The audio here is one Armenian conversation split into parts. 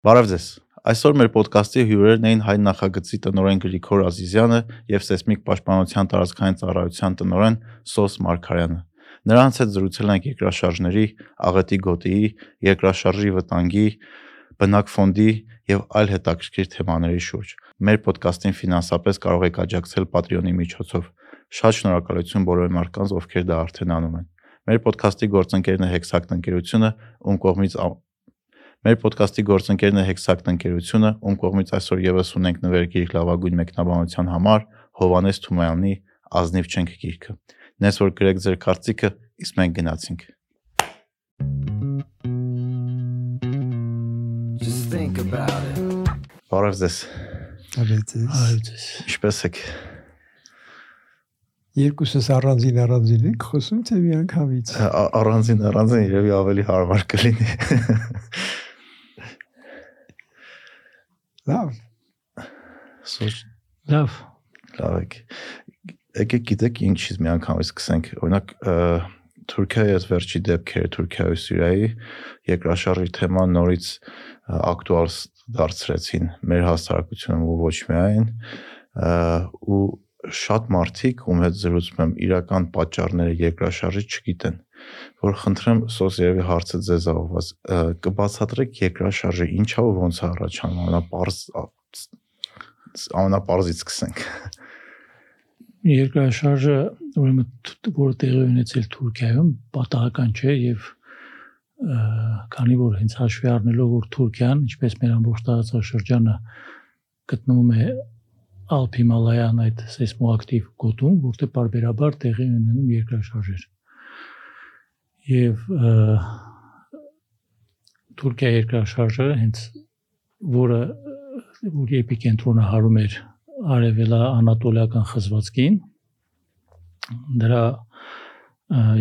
Բարև ձեզ։ Այսօր մեր ոդկասթի հյուրերն էին հայ նախագծի տնօրեն Գրիգոր Ազիզյանը եւ Սեյսմիկ պաշտպանության տարածքային ծառայության տնօրեն Սոս Մարկարյանը։ Նրանց հետ զրուցել ենք երկրաշարժների, աղետի գոտիի, երկրաշարժի վտանգի, բնակ ֆոնդի եւ այլ հետաքրքիր թեմաների շուրջ։ Մեր ոդկասթին ֆինանսապես կարող եք աջակցել Patreon-ի միջոցով։ Շատ շնորհակալություն բոլոր մարդկանց, ովքեր դա արդեն անում են։ Մեր ոդկասթի գործընկերն է Hexact ընկերությունը, ում կողմից Մեր ոդկասթի գործընկերն է Hexact ընկերությունը, ում կողմից այսօր եւս ունենք նվեր գիրք լավագույն մեկնաբանության համար Հովանես Թումայանի Ազնիվ չենք գիրքը։ Նես որ գրեք ձեր կարծիքը, իսկ մենք գնացինք։ Just think about it. Բարև ձեզ։ Արեց ձեզ։ Այո, ձեզ։ Ինչպե՞ս եք։ Երկուսս առանձին առանձին եք խոսում թե միանգամից։ Ա- Առանձին առանձին երևի ավելի հարմար կլինի։ Լավ։ Սոճ Լավ։ լավ եք։ Եկեք գիտեք ինչից միանգամից սկսենք։ Օրինակ ը, Թուրքիայի այս վերջի դեպքերը Թուրքիայի ու Սիրիայի երկրաշարժի թեման նորից ակտուալ դարձրեցին մեր հասարակությունում ու ոչ միայն ու շատ մարդիկ ում հետ զրուցում եմ իրական պատճառները երկրաշարժի չգիտեն որ խնդրեմ սոս երևի հարցը ձեզ ավված կբացատրեք երկրաշարժը ինչա ու ոնց է առաջանում ամենապարզ ամենապարզից սկսենք Երկրաշարժը ուրեմն որը տեղի ունեցել Թուրքիայում պատահական չէ եւ քանի որ հենց հաշվի առնելով որ Թուրքիան, ինչպես մեր ամբողջ տարածաշրջանը գտնվում է Ալփ Հիմալայան այդ սեյսմոակտիվ գոտում, որտեղ բարբերաբար տեղի են ունենում երկրաշարժեր։ Ը, Թուրքիա երկրաշարժը հենց որը որ էպիկենտրոնը հարում էր արևելա անատոլիական խզվածքին դրա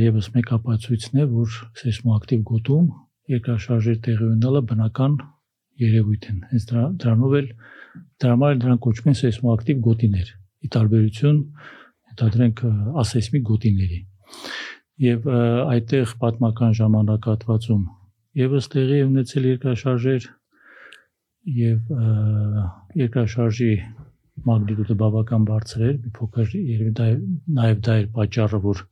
եւս մեկ ապացույցն է որ սեյսմոակտիվ գոտում երկրաշարժեր տեղի ունենալը բնական երևույթ են հենց դրա դրանով էլ դրա համար էլ դրանք կոչվում են սեյսմոակտիվ գոտիներ ի տարբերություն ընդհանրենք ասեյսմիկ գոտիների եւ այդտեղ պատմական ժամանակահատվածում եւս տեղի է ունեցել երկրաշարժեր եւ երկրաշարժի մագնիտուդը բավական բարձր էր, մի փոքր երևի դա նաև դա էր պատճառը, որ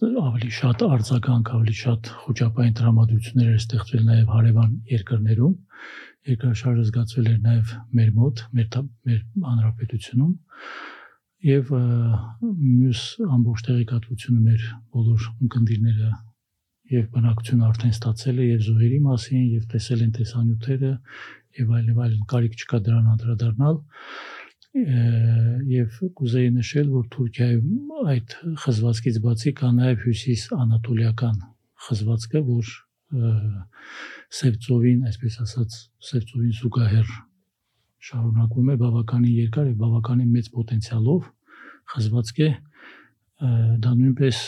ավելի շատ արձագանք, ավելի շատ խոճապային տրամադրություններ էր ստեղծվել նաև հարևան երկրներում։ Երկրաշարժը զգացվել էր նաև մեր մոտ, մեր մեր հանրապետությունում եւ մյուս ամբողջ տեղեկատվությունը մեր բոլոր ունկնդիրները եւ բնակչությունը արդեն ստացել է եւ զոհերի մասին եւ տեսել են տեսանյութերը եւ այլն այլն կարիք չկա դրան անդրադառնալ եւ կուզեի նշել որ Թուրքիայում այդ խզվածքից բացի կա նաեւ հյուսիս անատոլիական խզվածքը որ Սևծովին այսպես ասած Սևծովին զուգահեռ շարունակվում է բավականին երկար եւ բավականին մեծ պոտենցիալով խզվածք է դա նույնպես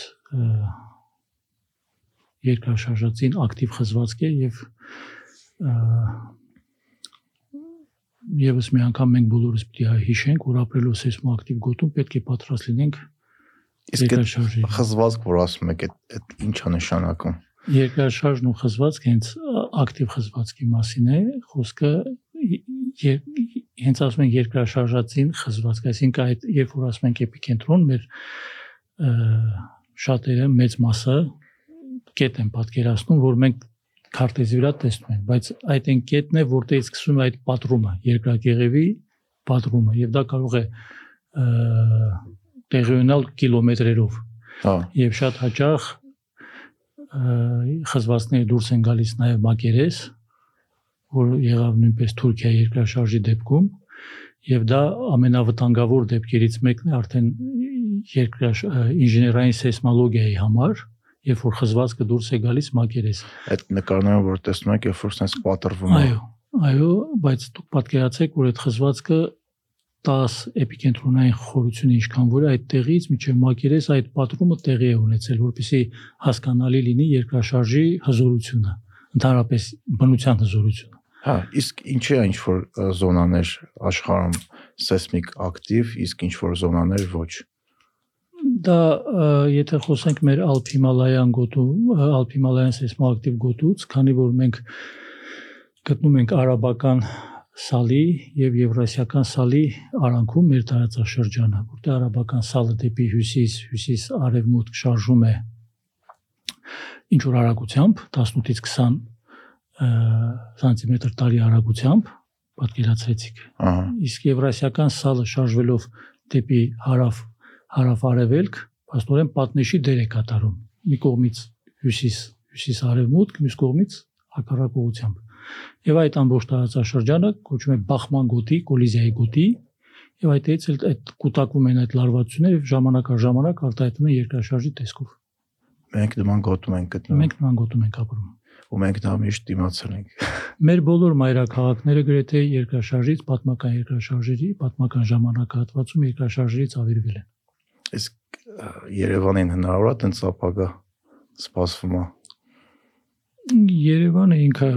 երկրաշարժածին ակտիվ խզվածք է եւ եւս մի անգամ մենք բոլորս պիտի հիշենք, որ ապրելով սեյսմոակտիվ գոտում պետք է պատրաստ լինենք երկրաշարժի։ խզվածք որ ասում եք այդ այդ ինչա նշանակում Երկրաշարժն ու խզվածք հենց ակտիվ խզվածքի մասին է, խոսքը հենց ասում են երկրաշարժածին խզվածք, այսինքն այդ երբ որ ասում ենք էպիկենտրոն, մեր շատերը մեծ մասը կետ են պատկերացնում, որ մենք քարտեզի վրա տեսնում ենք, բայց այդ այն կետն է, որտեղից սկսվում է այդ պատրումը, երկրակեղևի պատրումը, եւ դա կարող է տեղի ունենալ կիլոմետրերով հա եւ շատ հաճախ խզվածքները դուրս են գալիս նաեւ մակերես որ եղավ նույնպես Թուրքիա երկրաշարժի դեպքում եւ դա ամենավտանգավոր դեպքերից մեկն է արդեն երկրաշ ինժեներային սեյսմոլոգիայի համար երբ որ խզվածքը դուրս է գալիս մակերես այդ նկարները որ տեսնում եք երբ որ sense պատրվում է այո այո բայց դուք պատկերացեք որ այդ խզվածքը 10 էպիկենտրոնային խորությունը ինչքան որ այդ տեղից միջև մակերես այդ պատրումը տեղի է ունեցել, որպեսզի հասկանալի լինի երկրաշարժի հզորությունը, ընդհանրապես բնության հզորությունը։ Հա, իսկ ինչի է ինչ որ զոնաներ աշխարհում սեյսմիկ ակտիվ, իսկ ինչ որ զոնաներ ոչ։ դա եթե խոսենք մեր Alp-Himalayan գոտու, Alp-Himalayan սեյսմոակտիվ գոտուց, քանի որ մենք գտնում ենք արաբական սալի եւ եվրասիական սալի արանքում մեր տարածաշրջանը, որտեղ արաբական սալը դեպի հյուսիս, հյուսիս արևմուտք շարժում է ինչ որ արագությամբ 18-ից 20 ը, սանտիմետր տարի արագությամբ պատկերացրեցիք Ահա։ իսկ եվրասիական սալը շարժվելով դեպի հարավ հարավ-արևելք, աստորեն պատնեշի դեր է կատարում։ Մի կողմից հյուսիս, հյուսիս արևմուտք, մյուս կողմից հակառակ ուղությամբ։ Եվ այդ ամբողջ տարածաշրջանը կոչվում է բախման գոտի, կոլիզիայի գոտի, եւ այդտեղից էլ այդ կൂട്ടակում են այդ լարվածությունները եւ ժամանակ առ ժամանակ արտահայտվում են երկրաշարժի տեսքով։ Մենք նման գոտում ենք գտնում Մենք նման գոտում ենք ապրում։ ու մենք դա միշտ դիմացել ենք։ Մեր բոլոր մայրաքաղաքները գրեթե երկրաշարժից, պատմական երկրաշարժերի, պատմական ժամանակահատվածում երկրաշարժերից ավերվել են։ Իսկ Երևանին հնարավոր է տենց ապագա սպասվում է։ Երևանը ինքը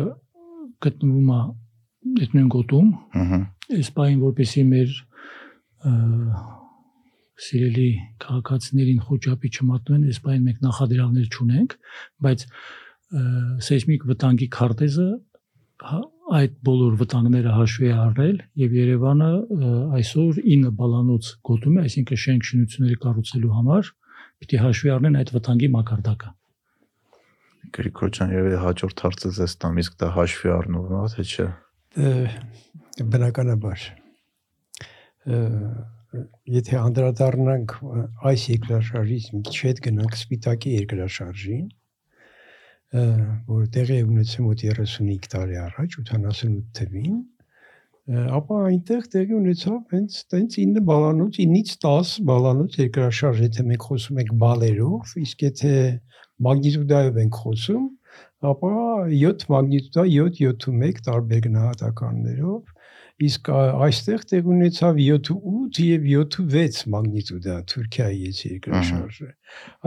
գտնվում է այդ նույն գոտում, Ահա։ այս պայն որպեսի մեր սիրելի քաղաքացիներին խոճապի չմատնեն, այս պայն մենք նախադրյալներ չունենք, բայց սեյսմիկ վտանգի քարտեզը հա- այդ բոլոր վտանգները հաշվի առնել եւ Երևանը այսօր 9 բալանոց գոտում է, այսինքն շենք շինությունների կառուցելու համար պիտի հաշվի առնեն այդ վտանգի մակարդակը։ Գրիգոր ջան, երևի հաջորդ հարցը ձեզ տամ, իսկ դա հաշվի առնվում է, թե չէ։ բնականաբար եթե անդրադառնանք այս երկրաշարժից մի քիչ հետ գնանք սպիտակի երկրաշարժին որ տեղի ունեցել մոտ 35 տարի առաջ 88 թվին ապա այնտեղ տեղի ունեցավ հենց տենց 9 բալանոց 9-ից 10 բալանոց երկրաշարժ եթե մենք խոսում ենք բալերով իսկ եթե մագնիտուդայով ենք խոսում ապա 7 մագնիտուդա 7-7.1 տարբեր գնահատականներով իսկ այստեղ տեղ ունեցավ 7.8 եւ 7.6 մագնիտուդա Թուրքիայից երկրաշարժը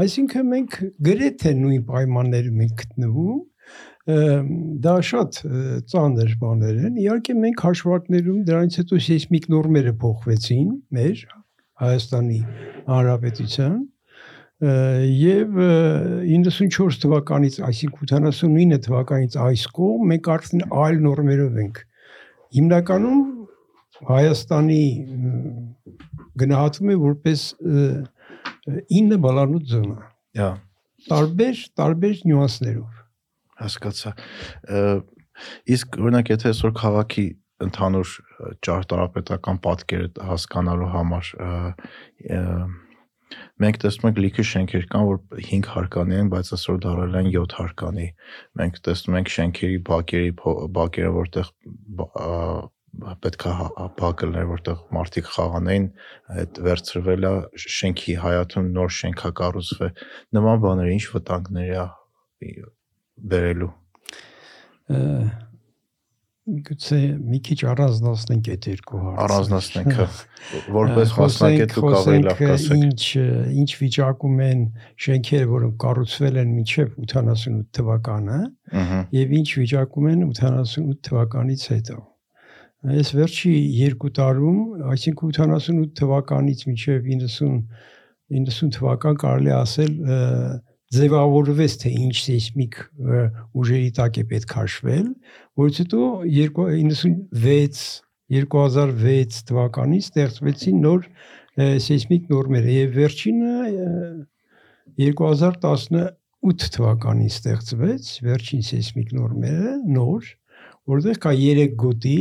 այսինքն մենք գրեթե նույն պայմաններում ենք գտնվում դա շատ ծանր բաներ են իհարկե մենք հաշվարկներում դրանից հետո սեյսմիկ նորմերը փոխվեցին մեր Հայաստանի Հանրապետության եւ ը, 94 թվականից, այսինքն 89 թվականից այս կողմ մենք արդեն այլ նորմերով ենք։ Հիմնականում Հայաստանի գնահատվում է որպես ը, ը, 9 բալանոց զոնա։ Հա, Տարբեր տարբեր նյուանսներով։ հասկացա։ Իսկ օրինակ եթե այսօր քաղաքի ընդհանուր ճարտարապետական պատկերը հասկանալու համար մենք տեսնում ենք լիքը շենքեր կան, որ 5 հարկանի են, բայց այսօր դարել են 7 հարկանի։ Մենք տեսնում ենք շենքերի բակերի բակերը, որտեղ բ- ա, պետքա բակելներ, որտեղ մարդիկ խաղանային, այդ վերցրվել է շենքի հայաթուն նոր շենք է կառուցվել։ Նման բաները ինչ վտանգներ է բերելու։ Ը, Գուցե մի քիչ առանձնացնենք այդ երկու հարցը։ Առանձնացնենք, հա։ որպես մասնակետ դուք ավելի լավ կասեք։ Ինչ ինչ վիճակում են շենքերը, որոնք կառուցվել են մինչև 88 թվականը եւ ինչ վիճակում են 88 թվականից հետո։ Այս վերջի երկու տարում, այսինքն 88 թվականից մինչև 90 90 թվական կարելի ասել ձևավորվեց թե ինչ սեյսմիկ ուժերի տակ է պետք հաշվել, որից հետո 96 2006 թվականից ստեղծվեցին նոր սեյսմիկ նորմեր եւ վերջինը ը, 2018 թվականին ստեղծվեց վերջին սեյսմիկ նորմերը նոր որտեղ կա 3 գոտի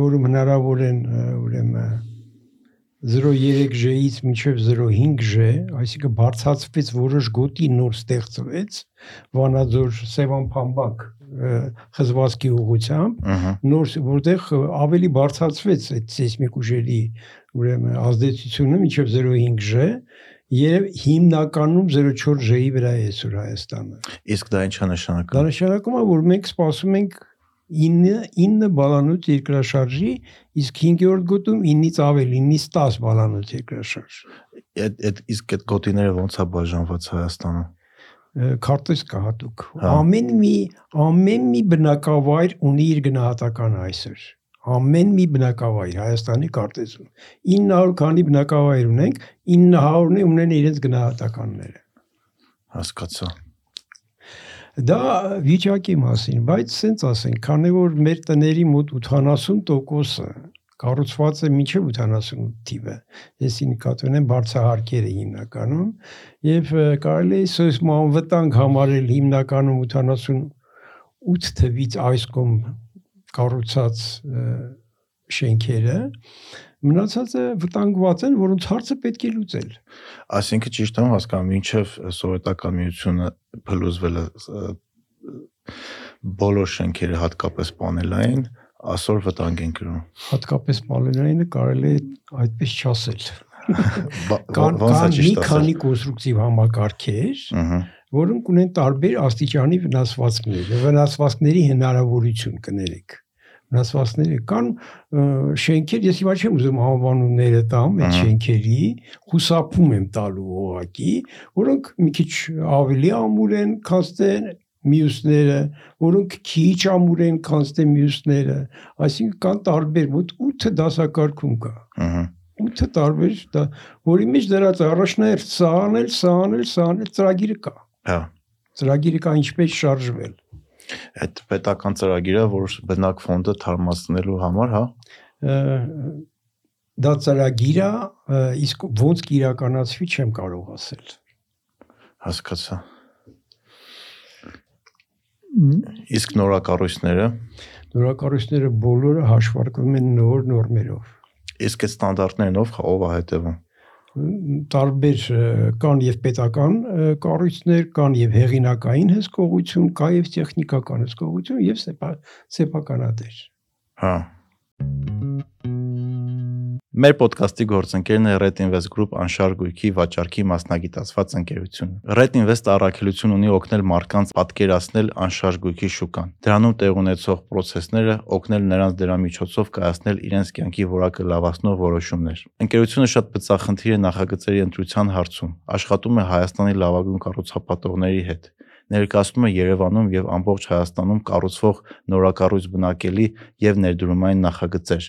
որում հնարավոր են ուրեմն 0.3J-ից մինչև 0.5J, այսինքն բարձրացվեց որոշ գոտի նոր ստեղծվեց Վանաձոր Սևան Փամբակ խզվածքի ուղությամբ նոր որտեղ ավելի բարձրացվեց այդ սեյսմիկ ուժերի ուրեմն ազդեցությունը մինչև 0.5J եւ հիմնականում 0.4J-ի վրա է այսօր Հայաստանը։ Իսկ դա ինչ է Դա նշանակում։ նշանակում է, որ մենք սպասում ենք 9 9 բալանոց երկրաշարժի, իսկ 5-րդ գոտում 9-ից ավելի, 9-ից 10 բալանոց երկրաշարժ։ Այդ այդ իսկ այդ գոտիները ոնց է բաժանված Հայաստանը։ Ը, Քարտեզ կա հատուկ։ Հա։ Ամեն մի ամեն մի բնակավայր ունի իր գնահատականը այսօր։ Ամեն մի բնակավայր Հայաստանի կարտեզում 900 քանի բնակավայր ունենք, 900-ն է ունեն իրենց գնահատականները։ Հասկացա։ Դա վիճակի մասին, բայց սենց ասենք, քանի որ մեր տների մոտ 80%-ը կառուցված է մինչև 88 թիվը։ Ես նկատի ունեմ բարձահարկերը հիմնականում եւ կարելի է սոսման վտանգ համարել հիմնականում 88 թվից այս կողմ կառուցած շենքերը մնացածը վտանգված են, որոնց հարցը պետք է լուծել։ Այսինքն ճիշտ եմ հասկանում, ինչև սովետական միությունը փլուզվել է բոլոր շենքերը հատկապես պանելային, այսօր վտանգ են գրում։ Հատկապես պալենայինը կարելի է այդպես չասել։ Կան կան մի քանի կոնստրուկտիվ համակարգեր, որոնք ունեն տարբեր աստիճանի վնասվածքներ, վնասվածքների հնարավորություն կներեք։ Վնասվածքները կան շենքեր, ես հիմա չեմ ուզում անվանումները տամ այդ շենքերի, խուսափում եմ տալու ուղակի, որոնք մի քիչ ավելի ամուր են, քան թե մյուսները, որոնք քիչ ամուր են, քան թե մյուսները, այսինքն կան տարբեր, մոտ 8 դասակարգում կա։ Ահա։ 8 տարբեր դա որի մեջ դրած առաջնահերթ սահանել, սահանել, սահանել ծրագիրը կա։ Հա։ Ծրագիրը կա ինչպես շարժվել։ Այդ պետական ծրագիրը, որ բնակ ֆոնդը թարմացնելու համար, հա։ Դա ծրագիր է, իսկ ոնց կիրականացվի չեմ կարող ասել։ Հասկացա։ Իսկ նորակառույցները, Նորակառույցները բոլորը հաշվարկվում են նոր նորմերով։ իսկ այդ ստանդարտներով ով է հետևում։ տարբեր կան եւ պետական կառույցներ, կան եւ հեղինակային հսկողություն, կա եւ տեխնիկական հսկողություն եւ սեփա սեփականատեր։ Հա։ Մեր ոդկասթի գործընկերն է Red Invest Group անշար գույքի վաճառքի մասնագիտացված ընկերությունը։ Red Invest առաքելություն ունի օգնել մարդկանց պատկերացնել անշարժ գույքի շուկան։ Դրանում տեղ ունեցող process-ները օգնել նրանց դրա միջոցով կայացնել իրենց կյանքի որակը լավացնող որոշումներ։ Ընկերությունը շատ բծախնդիր է նախագծերի ընտրության հարցում։ Աշխատում է Հայաստանի լավագույն կառուցապատողների հետ ներկայացնում է Երևանում եւ ամբողջ Հայաստանում կառուցվող նորակառույց բնակելի եւ ներդրումային նախագծեր,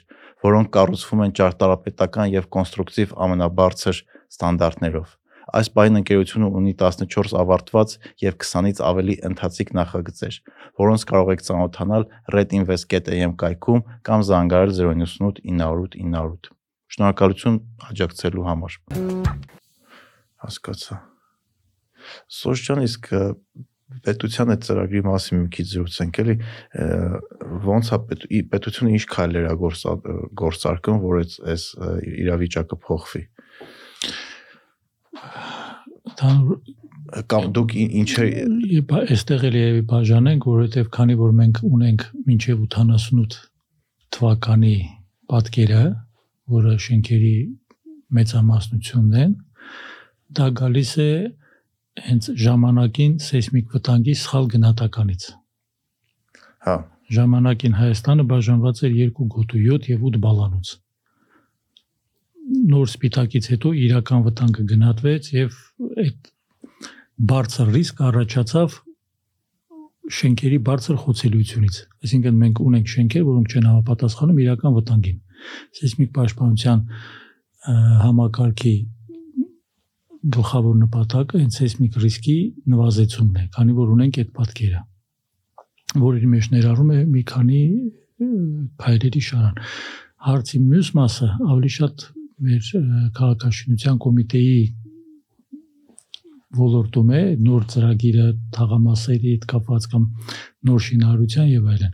որոնք կառուցվում են ճարտարապետական եւ կոնստրուկտիվ ամենաբարձր ստանդարտներով։ Այս բային ընկերությունը ունի 14 ավարտված եւ 20-ից ավելի ընթացիկ նախագծեր, որոնց կարող եք ծանոթանալ redinvest.am կայքում կամ զանգարել 098 908 908։ Շնորհակալություն աջակցելու համար։ Հասկացա։ Սոշջան իսկ պետության այդ ծրագրի մասին մի քիչ զրուցենք էլի ոնց է պետ, պետությունը ինչ քայլեր է գործ գործարկում որ այս այս իրավիճակը փոխվի Դա կամ դուք ինչ այստեղ էլ եւի բաժանենք, որովհետեւ քանի որ մենք ունենք մինչև 88 թվականի պատկերը, որը շենքերի մեծամասնությունն են, դա գալիս է հենց ժամանակին սեյսմիկ վտանգի սխալ գնահատականից։ հա Ժամանակին Հայաստանը բաժանված էր երկու գոտու 7 եւ 8 բալանոց։ Նոր սպիտակից հետո իրական վտանգը գնահատվեց եւ այդ բարձր ռիսկ առաջացավ շենքերի բարձր խոցելիությունից։ Այսինքն մենք ունենք շենքեր, որոնք չեն համապատասխանում իրական վտանգին։ Սեյսմիկ պաշտպանության համակարգի գլխավոր նպատակը հենց սեյսմիկ ռիսկի նվազեցումն է, քանի որ ունենք այդ պատկերը որի մեջ ներառում է մի քանի ը, քայլերի շարան։ Հարցի մյուս մասը ավելի շատ մեր քաղաքաշինության կոմիտեի ոլորտում է նոր ծրագիրը թաղամասերի հետ կապված կամ նոր շինարարության եւ այլն։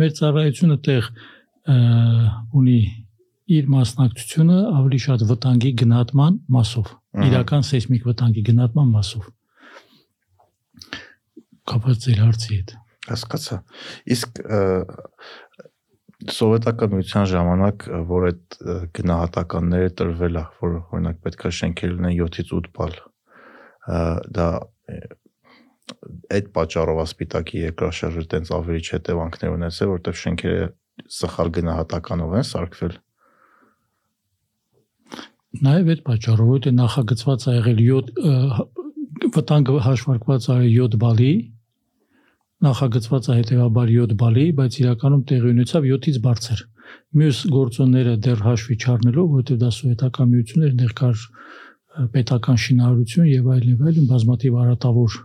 Մեր ծառայությունը տեղ ունի իր մասնակցությունը ավելի շատ վտանգի գնահատման մասով, իրական սեյսմիկ վտանգի գնահատման մասով։ Կապված ձեր հարցի հետ։ հասկացա իսկ սովետական միության ժամանակ որ այդ գնահատականները տրվել է որ օրինակ պետքա շենքեր լինեն 7-ից 8 բալ դա այդ պատճառով ասպիտակի երկրաշարժը տենց ավելի չհետևանքներ ունեցել որովհետև շենքերը սխալ գնահատականով են սարքվել Նաև այդ պատճառով որ նախագծված ա եղել 7 վտանգը հաշվարկված ա 7 բալի նախագծված է հետեւաբար 7 բալի, բայց իրականում տեղի ունեցավ 7-ից բարձր։ Մյուս գործոնները դեռ հաշվի չառնելով, որովհետև դա սովետական միություն էր, դեռ կար ը, պետական շինարարություն եւ այլն եւ այլն բազմաթիվ արատավոր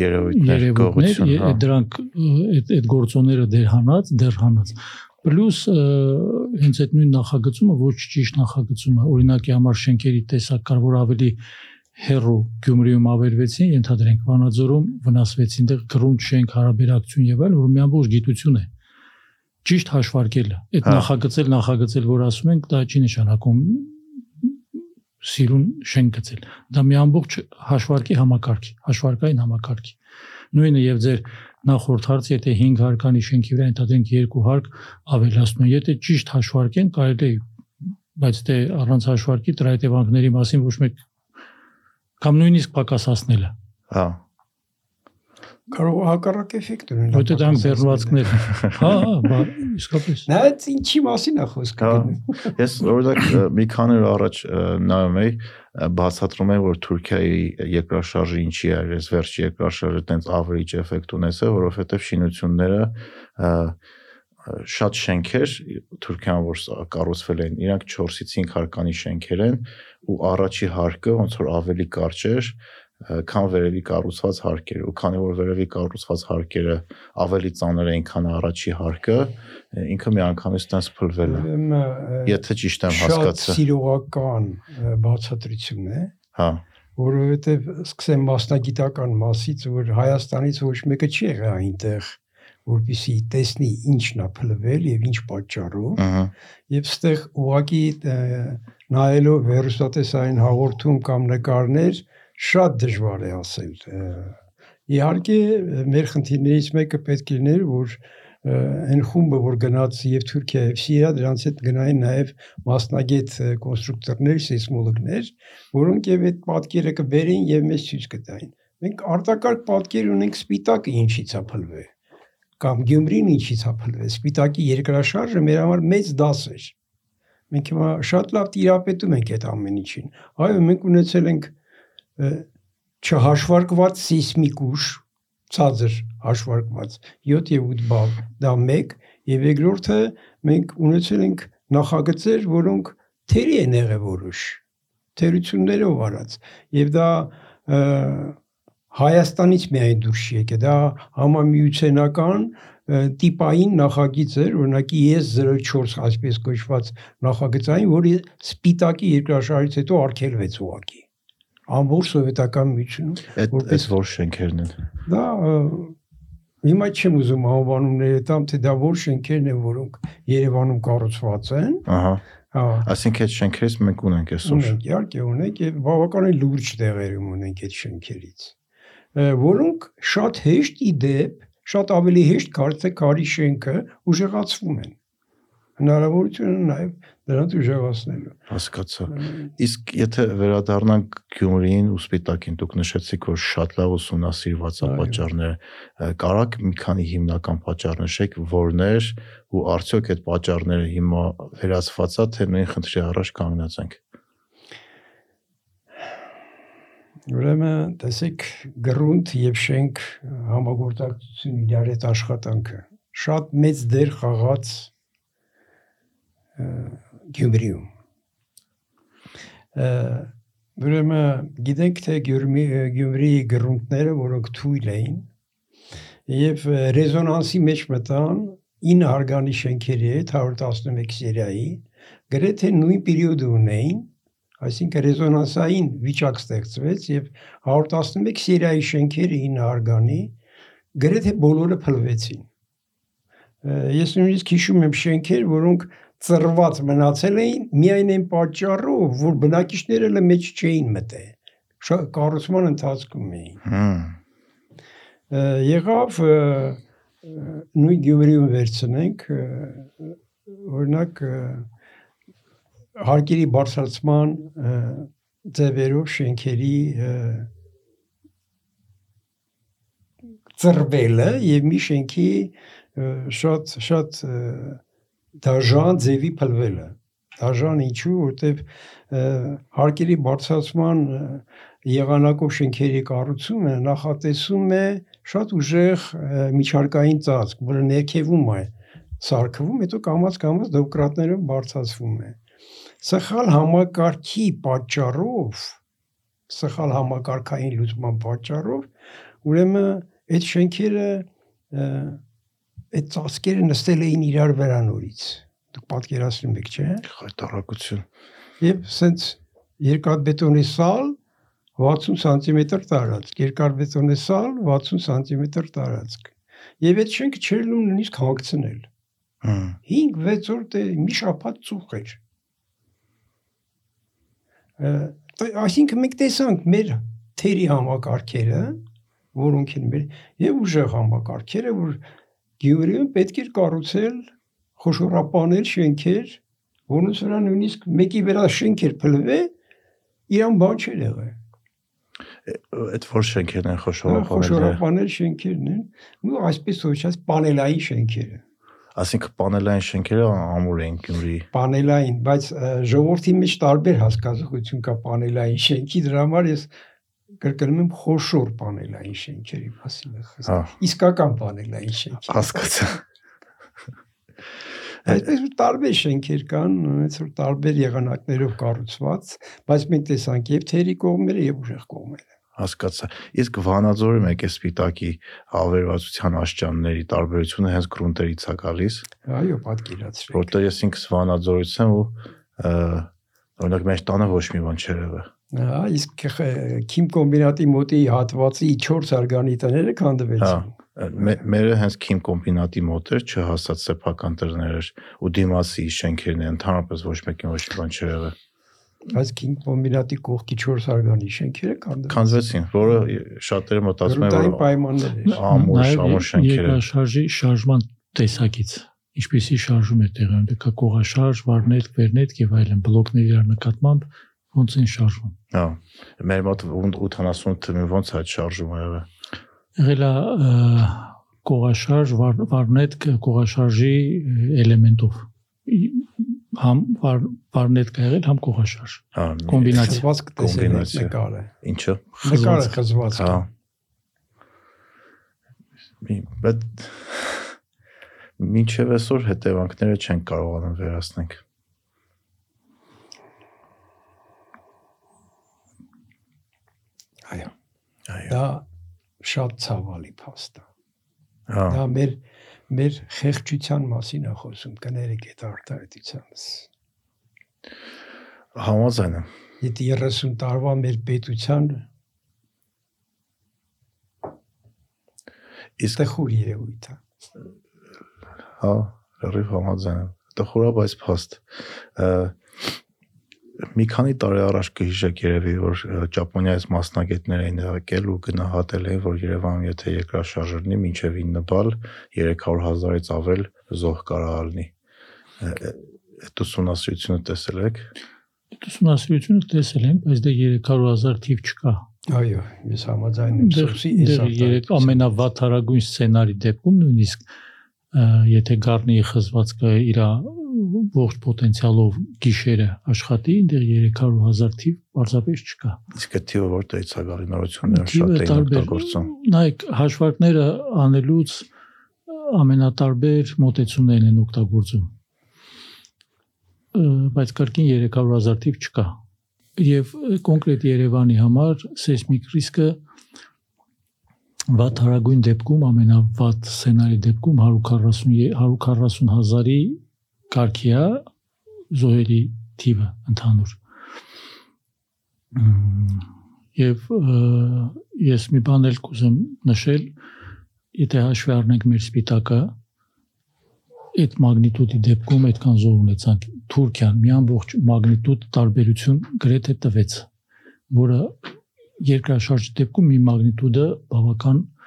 երևույթներ գողություն, հա։ դրանք այդ այդ գործոնները դեր հանած, դեր հանած։ Պլյուս հենց այդ նույն նախագծումը ոչ ճիշտ նախագծումը, օրինակի համար շենքերի տեսակ կար, որ ավելի հերո Գյումրիում ավերվեցին, ենթադրենք Վանաձորում վնասվեցին, դեռ գրունտ շենք հարաբերակցություն եւ այլ, որ մի ամբողջ գիտություն է ճիշտ հաշվարկելը։ Այդ Հա։ նախագծել, նախագծել, որ ասում ենք, դա չի նշանակում սիրուն շենք գծել։ Դա մի ամբողջ հաշվարկի համակարգի, հաշվարկային համակարգի։ Նույնը եւ ձեր նախորդ հարցը, եթե 5 հարկանի շենքի վրա ընդհանրենք 2 հարկ ավելացնում, են, եթե ճիշտ հաշվարկեն, կարելի է բայց դե առանց հաշվարկի դրա հետևանքների մասին ոչ մեկ կամ նույնիսկ պակասացնելը, Հա։ Կարող հակառակ էֆեկտ ունենա։ որտեղ դրանք վերլուածքներ են։ Հա, հա, բա իսկապես։ Նայած ինչի մասին է խոսքը։ Հա։ Ես օրինակ մի քանի օր առաջ նայում էի բացատրում են որ Թուրքիայի երկրաշարժը ինչի է, այս վերջի երկրաշարժը տենց average effect ունեցել, որովհետև շինությունները շատ շենքեր Թուրքիան որ կառուցվել են, իրանք 4-ից 5 հարկանի շենքեր են ու առաջի հարկը ոնց որ ավելի կարճ էր քան վերևի կառուցված հարկերը ու քանի որ վերևի կառուցված հարկերը ավելի ծանր էին քան առաջի հարկը ինքը միանգամից տես փլվել է Եթե ճիշտ եմ շատ հասկացել։ սիրողական բացատրություն է, Հա, որովհետև սկսեմ մասնագիտական մասից, որ Հայաստանից ոչ մեկը չի եղել այնտեղ, որպեսի տեսնի ինչն է փլվել եւ ինչ պատճառով, եւ ստեղ ուղակի նայելով հերոստատեսային հաղորդում կամ նկարներ շատ դժվար է ասել։ Իհարկե մեր խնդիրներից մեկը պետք է լիներ, որ այն խումբը, որ գնաց եւ Թուրքիա եւ Սիրիա, դրանց հետ գնային նաեւ մասնագետ կոնստրուկտորներ, սեյսմոլոգներ, որոնք եւ այդ պատկերը կբերեն եւ մեզ ցույց կտային։ Մենք արտակարգ պատկեր ունենք սպիտակը ինչից է փլվել կամ Գյումրին ինչից է փլվել։ Սպիտակի երկրաշարժը մեր համար մեծ դաս էր։ Մենք հիմա շատ լավ տիրապետում ենք այդ ամեն ինչին։ Այո, մենք ունեցել ենք չհաշվարկված սեյսմիկ ուժ, ցածր հաշվարկված 7 եւ 8 բալ, դա 1 եւ երկրորդը մենք ունեցել ենք նախագծեր, որոնք թերի են եղել որոշ թերություններով արած եւ դա Հայաստանից միայն դուրս չի եկել, դա համամիութենական տիպային նախագիծ էր, օրինակի ես 04 այսպես կոչված նախագծային, որը սպիտակի երկրաշարժից հետո արգելվեց ուղակի ամբողջ սովետական միությունում այդ այդ որ շենքերն են։ դա հիմա չեմ ուզում անվանումները տամ թե դա որ շենքերն են որոնք Երևանում կառուցված են Ահա։ հա Այսինքն այդ շենքերից մենք ունենք այսօր։ ունենք իհարկե ունենք եւ բավականին լուրջ տեղերում ունենք այդ շենքերից որոնք շատ հեշտ ի դեպ շատ ավելի հեշտ կարծեք կարի շենքը ուժեղացվում են հնարավորություն ունեն նաեւ դրանց ուժեղացնելու Հասկացա։ Իսկ եթե վերադառնանք Գյումրիին ու Սպիտակին, դուք նշեցիք, որ շատ լավ ուսումնասիրված պատճառները։ Ա, Կարակ մի քանի հիմնական պատճառ նշեք, որներ ու արդյոք այդ պատճառները հիմա վերացված է, թե նույն խնդրի առաջ կանգնած ենք։ Ուրեմն տեսեք գրունտ եւ շենք համագործակցություն իրար հետ աշխատանքը շատ մեծ դեր խաղաց Գյումրիում։ Ուրեմն գիտենք թե Գյումրի Գյումրիի գրունտները, որոնք թույլ էին եւ ռեզոնանսի մեջ մտան 9 հարգանի շենքերի հետ 111 սերիայի գրեթե նույն պերիոդը ունեին այսինքն ռեզոնանսային վիճակ ստեղծվեց եւ 111 սերիայի շենքերը 9 արգանի գրեթե բոլորը փլվեցին։ Ես նույնիսկ հիշում եմ շենքեր, որոնք ծռված մնացել էին միայն այն պատճառով, որ բնակիչները լը մեջ չէին մտել։ Շա- Կառուցման ընթացքում էին։ Եղավ նույն Գյումրիում վերցնենք օրինակ հարկերի բարձրացման ձևերով շենքերի ծրվելը եւ մի շենքի շատ շատ ը, դաժան ձևի փլվելը դաժան ինչու որտեվ հարկերի բարձրացման եղանակով շենքերի կառուցումը նախատեսում է շատ ուժեղ միջարկային ծածկ, որը ներքևում է սարքվում, հետո կամած-կամած դոկրատներով բարձրացվում է։ Սխալ համակարգի պատճառով, սխալ համակարգային լուծման պատճառով, ուրեմն այդ շենքերը այդ ծածկերը նստել էին իրար վրա նորից։ Դուք պատկերացնում եք, չէ՞։ Խայտարակություն։ Եվ սենց երկաթբետոնի սալ 60 սանտիմետր տարածք, երկաթբետոնի սալ 60 սանտիմետր տարածք։ Եվ այդ շենքը չէր լինում նույնիսկ հանգցնել։ Հմ։ 5-6 օր դե մի շաբաթ ծուխ էր։ Այսինքն մենք տեսանք մեր թերի համակարգերը, որոնք են մեր եւ ուժեղ համակարգերը, որ Գյումրիում պետք էր կառուցել խոշորապանել շենքեր, որոնց վրա նույնիսկ մեկի վրա շենքեր փլվե, իրան բան չէր եղել։ Այդ որ շենքերն են խոշորապանել։ Խոշորապանել շենքերն են, ու այսպես ոչած պանելային շենքերը։ Այսինքն պանելային շենքերը ամուր են Գյումրի։ Պանելային, բայց ժողովրդի մեջ տարբեր հասկացություն կա պանելային շենքի, դրա համար ես կրկնում եմ խոշոր պանելային շենքերի մասին Հա, խոսում։ Իսկական պանելային շենքի։ հասկացա։ Այսպես որ տարբեր շենքեր կան, այնց որ տարբեր եղանակներով կառուցված, բայց մենք տեսանք եւ թերի կողմերը եւ ուժեղ կողմերը։ Հասկացա։ Իսկ Վանաձորում է սպիտակի ավերվածության աշճանների տարբերությունը հենց գրունտերից է գալիս, Այո, պատկերացրեք։ որտեղ ես ինքս Վանաձորից եմ ու օրինակ մեր տանը ոչ մի բան եղել։ Հա, իսկ քիմ կոմբինատի մոտի հատվածի 4 արգանի տները Հա, քանդվեցին։ մե- մերը հենց քիմ կոմբինատի մոտ էր, չհասած սեփական տերներ էր ու դիմասի շենքերն են ընդհանրապես ոչ մեկին ոչ մի բան չէր եղել։ Բայց քիմ կոմբինատի կողքի 4 արգանի շենքերը քանդվեցին։ Քանդվեցին, որը շատերը մտածում են որ պայմաններ էր։ ամուր ամուր շենքեր են։ երկրաշարժի շարժման տեսակից ինչպեսի շարժում է տեղի դեպի կողաշարժ, վարնետք, վերնետք եւ այլն բլոկների նկատմամբ ոնց են շարժվում։ Հա։ Մեր մոտ 80 թվին ոնց է շարժումը եղել։ Եղել է կողաշարժ, վար, վարնետք կողաշարժի էլեմենտով ի- համ վար, վարնետք է եղել, համ կողաշարժ։ Հա, Կոմբինացիա։ Խզված կտեսել եք Կոմբինացիա։ նկարը։ Ինչը։ Նկարը խզված Հա։ կա։ Մի- Բայց մինչև այսօր հետևանքները չեն կարողանում վերացնել։ Այո։ Այո։ Դա շատ ցավալի փաստ է։ Հա։ Դա մեր մեր խեղճության մասին է խոսում, կներեք այդ արտահայտությանս։ Համաձայն եմ։ Եթե 30 տարվա մեր պետության Իսկ տխուր երևույթ է։ հա, լրիվ համաձայն եմ։ Դա խորա բայց փաստ։ Ա, Մի քանի տարի առաջ կհիշեք երևի որ Ճապոնիայից մասնագետներ էին եկել ու գնահատել էին որ Երևանում եթե երկրաշարժ լինի մինչև 9 բալ 300.000-ից ավել զոհ կարող լինի։ Այդ ուսումնասիրությունը տեսել եք։ Ուսումնասիրությունը տեսել եմ, բայց դե 300.000 թիվ չկա։ Այո, ես համաձայն եմ այս դեռ երեք ամենավատարագույն սցենարի դեպքում նույնիսկ եթե Գառնիի խզվածքը իր ողջ պոտենցիալով գիշերը աշխատի, դեռ 300.000 թիվ պարզապես չկա։ Իսկ այդ թիվը որտեղից է գալի նորությունները շատ տարբեր։ օգտագործում։ Նայեք, հաշվարկները անելուց ամենատարբեր մոտեցումներն են օգտագործում։ Բայց կրկին 300.000 թիվ չկա։ Եվ կոնկրետ Երևանի համար սեյսմիկ ռիսկը վատարագույն դեպքում ամենավատ սցենարի դեպքում 140 140 հազարի կարգի է զոհերի թիվը ընդհանուր։ Եվ ես մի բան էլ կուզեմ նշել, եթե հաշվի առնենք մեր սպիտակը, այդ մագնիտուդի դեպքում այդքան զոհ ունեցանք Թուրքիան մի ամբողջ մագնիտուդ տարբերություն գրեթե տվեց, որը երկրաշարժի դեպքում մի մագնիտուդը բավական մեծ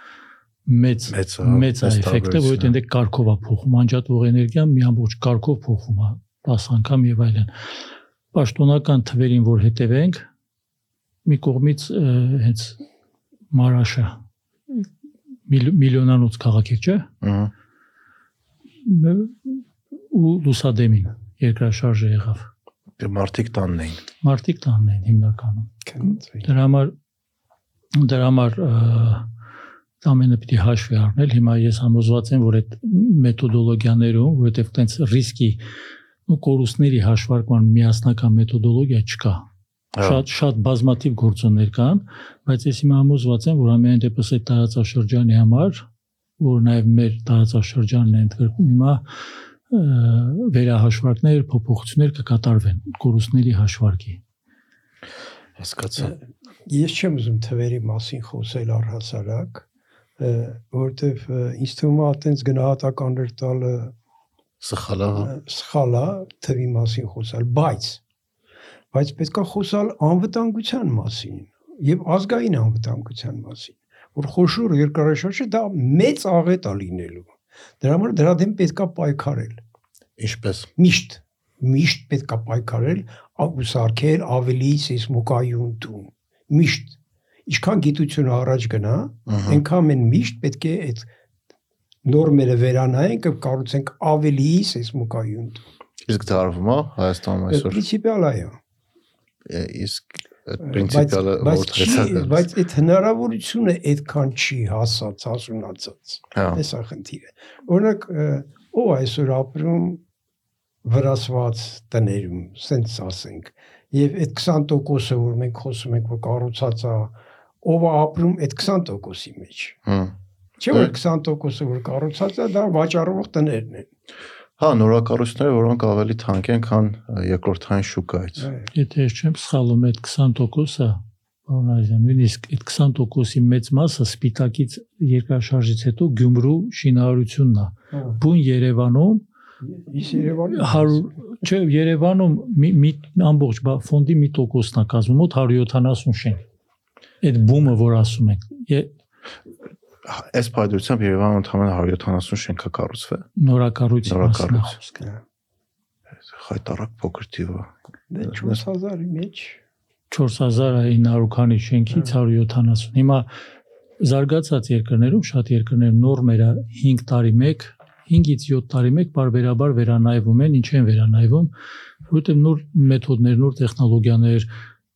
Մեծ մեծ է մեծ էֆեկտը, որովհետեւ դե կարգով է փոխում, անջատվող էներգիան մի ամբողջ կարգով փոխվում է 10 անգամ եւ այլն։ Պաշտոնական թվերին որ հետևենք, մի կողմից հենց Մարաշա միլ- միլիոնանոց քաղաք է, չէ՞։ Ահա։ ու լուսադեմին երկրաշարժը եղավ։ Դե մարդիկ տանն էին։ Մարտիկ տանն են հիմնականում։ Դրա համար դրա համար ը, ամենը պիտի հաշվի առնել։ Հիմա ես համոզված եմ, որ այդ մեթոդոլոգիաներում, որովհետև տենց ռիսկի ու կորուստների հաշվարկման միասնական մեթոդոլոգիա չկա։ Հա։ Շատ շատ բազմաթիվ գործոններ կան, բայց ես հիմա համոզված եմ, որ ամեն դեպս այդ տարածաշրջանի համար, որ նաև մեր տարածաշրջանն է ընդգրկում, հիմա վերահաշվարկներ, փոփոխություններ կկատարվեն կորուստների հաշվարկի։ Հասկացա։ Ես չեմ ուզում թվերի մասին խոսել առհասարակ, որովհետև ինձ թվում է այտենց գնահատականներ տալը Սխալա։ ը, սխալ է թվի մասին խոսալ, բայց բայց պետքա խոսալ անվտանգության մասին եւ ազգային անվտանգության մասին, որ խոշոր երկարաշարժը դա մեծ աղետ է լինելու։ Դրա համար դրա դեմ պետքա պայքարել։ Ինչպես։ Միշտ միշտ պետքա պայքարել սարքել ավելի սեյսմոկայուն տուն։ Միշտ ինչքան գիտությունը առաջ գնա, այնքան մենք միշտ պետք է այդ նորմերը վերանայենք եւ կառուցենք ավելի սեյսմոկայուն Իսկ դա արվում է Հայաստանում այսօր։ Պրինցիպիալ այո։ Իսկ այդ բայց որտեղից է բայց այդ հնարավորությունը այդքան չի հասած, հասունացած։ Հա։ Էս է խնդիրը։ Օրինակ ով այսօր ապրում վրացված տներում, սենց ասենք, եւ այդ 20%-ը, որ մենք խոսում ենք, որ կառուցած է, ով ապրում այդ 20%-ի մեջ։ Հմ։ Չէ՞ որ 20%-ը որ կառուցած է, դա վաճառվող տներն են։ Հա, նորակառույցները, որոնք ավելի թանկ են, քան երկրորդային շուկայից։ Եթե ես չեմ սխալվում, այդ 20%-ը բանալիզան, նույնիսկ այդ 20%-ի մեծ մասը սպիտակից երկրաշարժից հետո Գյումրու շինարարությունն է։ Բուն Երևանում Իս Երևանի 100 չէ Երևանում մի, ամբողջ բա- ֆոնդի մի տոկոսն է կազմում մոտ 170 շենք։ Այդ բումը, որ ասում ենք, Այս փայլությամբ Երևանում ընդհանրապես 170 շենք է կառուցվել։ նորակառույցի մասն է Նորակառույց։ խոսքը։ Խայտարակ փոքր թիվը։ Դե 4000-ի մեջ 4900 քանի շենքից 170։ Հիմա զարգացած երկրներում շատ երկրներ նորմերը 5 տարի 1 5-ից 7 տարի 1 բարբերաբար վերանայվում են, ինչ են վերանայվում, որովհետև նոր մեթոդներ, նոր տեխնոլոգիաներ,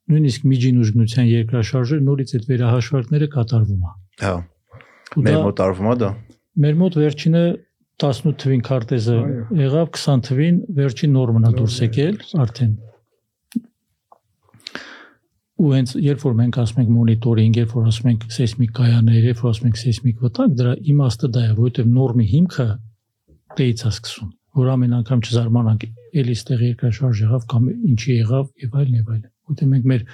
նույնիսկ միջին ուժգնության երկրաշարժը նորից այդ վերահաշվարկները կատարվում է։ Հա։ Մեր մոտ արվում է դա։ մեր մոտ վերջինը 18 թվին քարտեզը եղավ 20 թվին վերջին նորմն է դուրս եկել արդեն ու հենց երբ որ մենք ասում ենք մոնիտորինգ, երբ որ ասում ենք սեյսմիկ կայաններ, երբ որ ասում ենք սեյսմիկ վտանգ, դրա իմաստը դա է, որովհետև նորմի հիմքը դեից է սկսում, որ ամեն անգամ չզարմանանք, էլի ստեղ երկրաշարժ եղավ կամ ինչի եղավ եւ այլն եւ այլն։ Որովհետև մենք մեր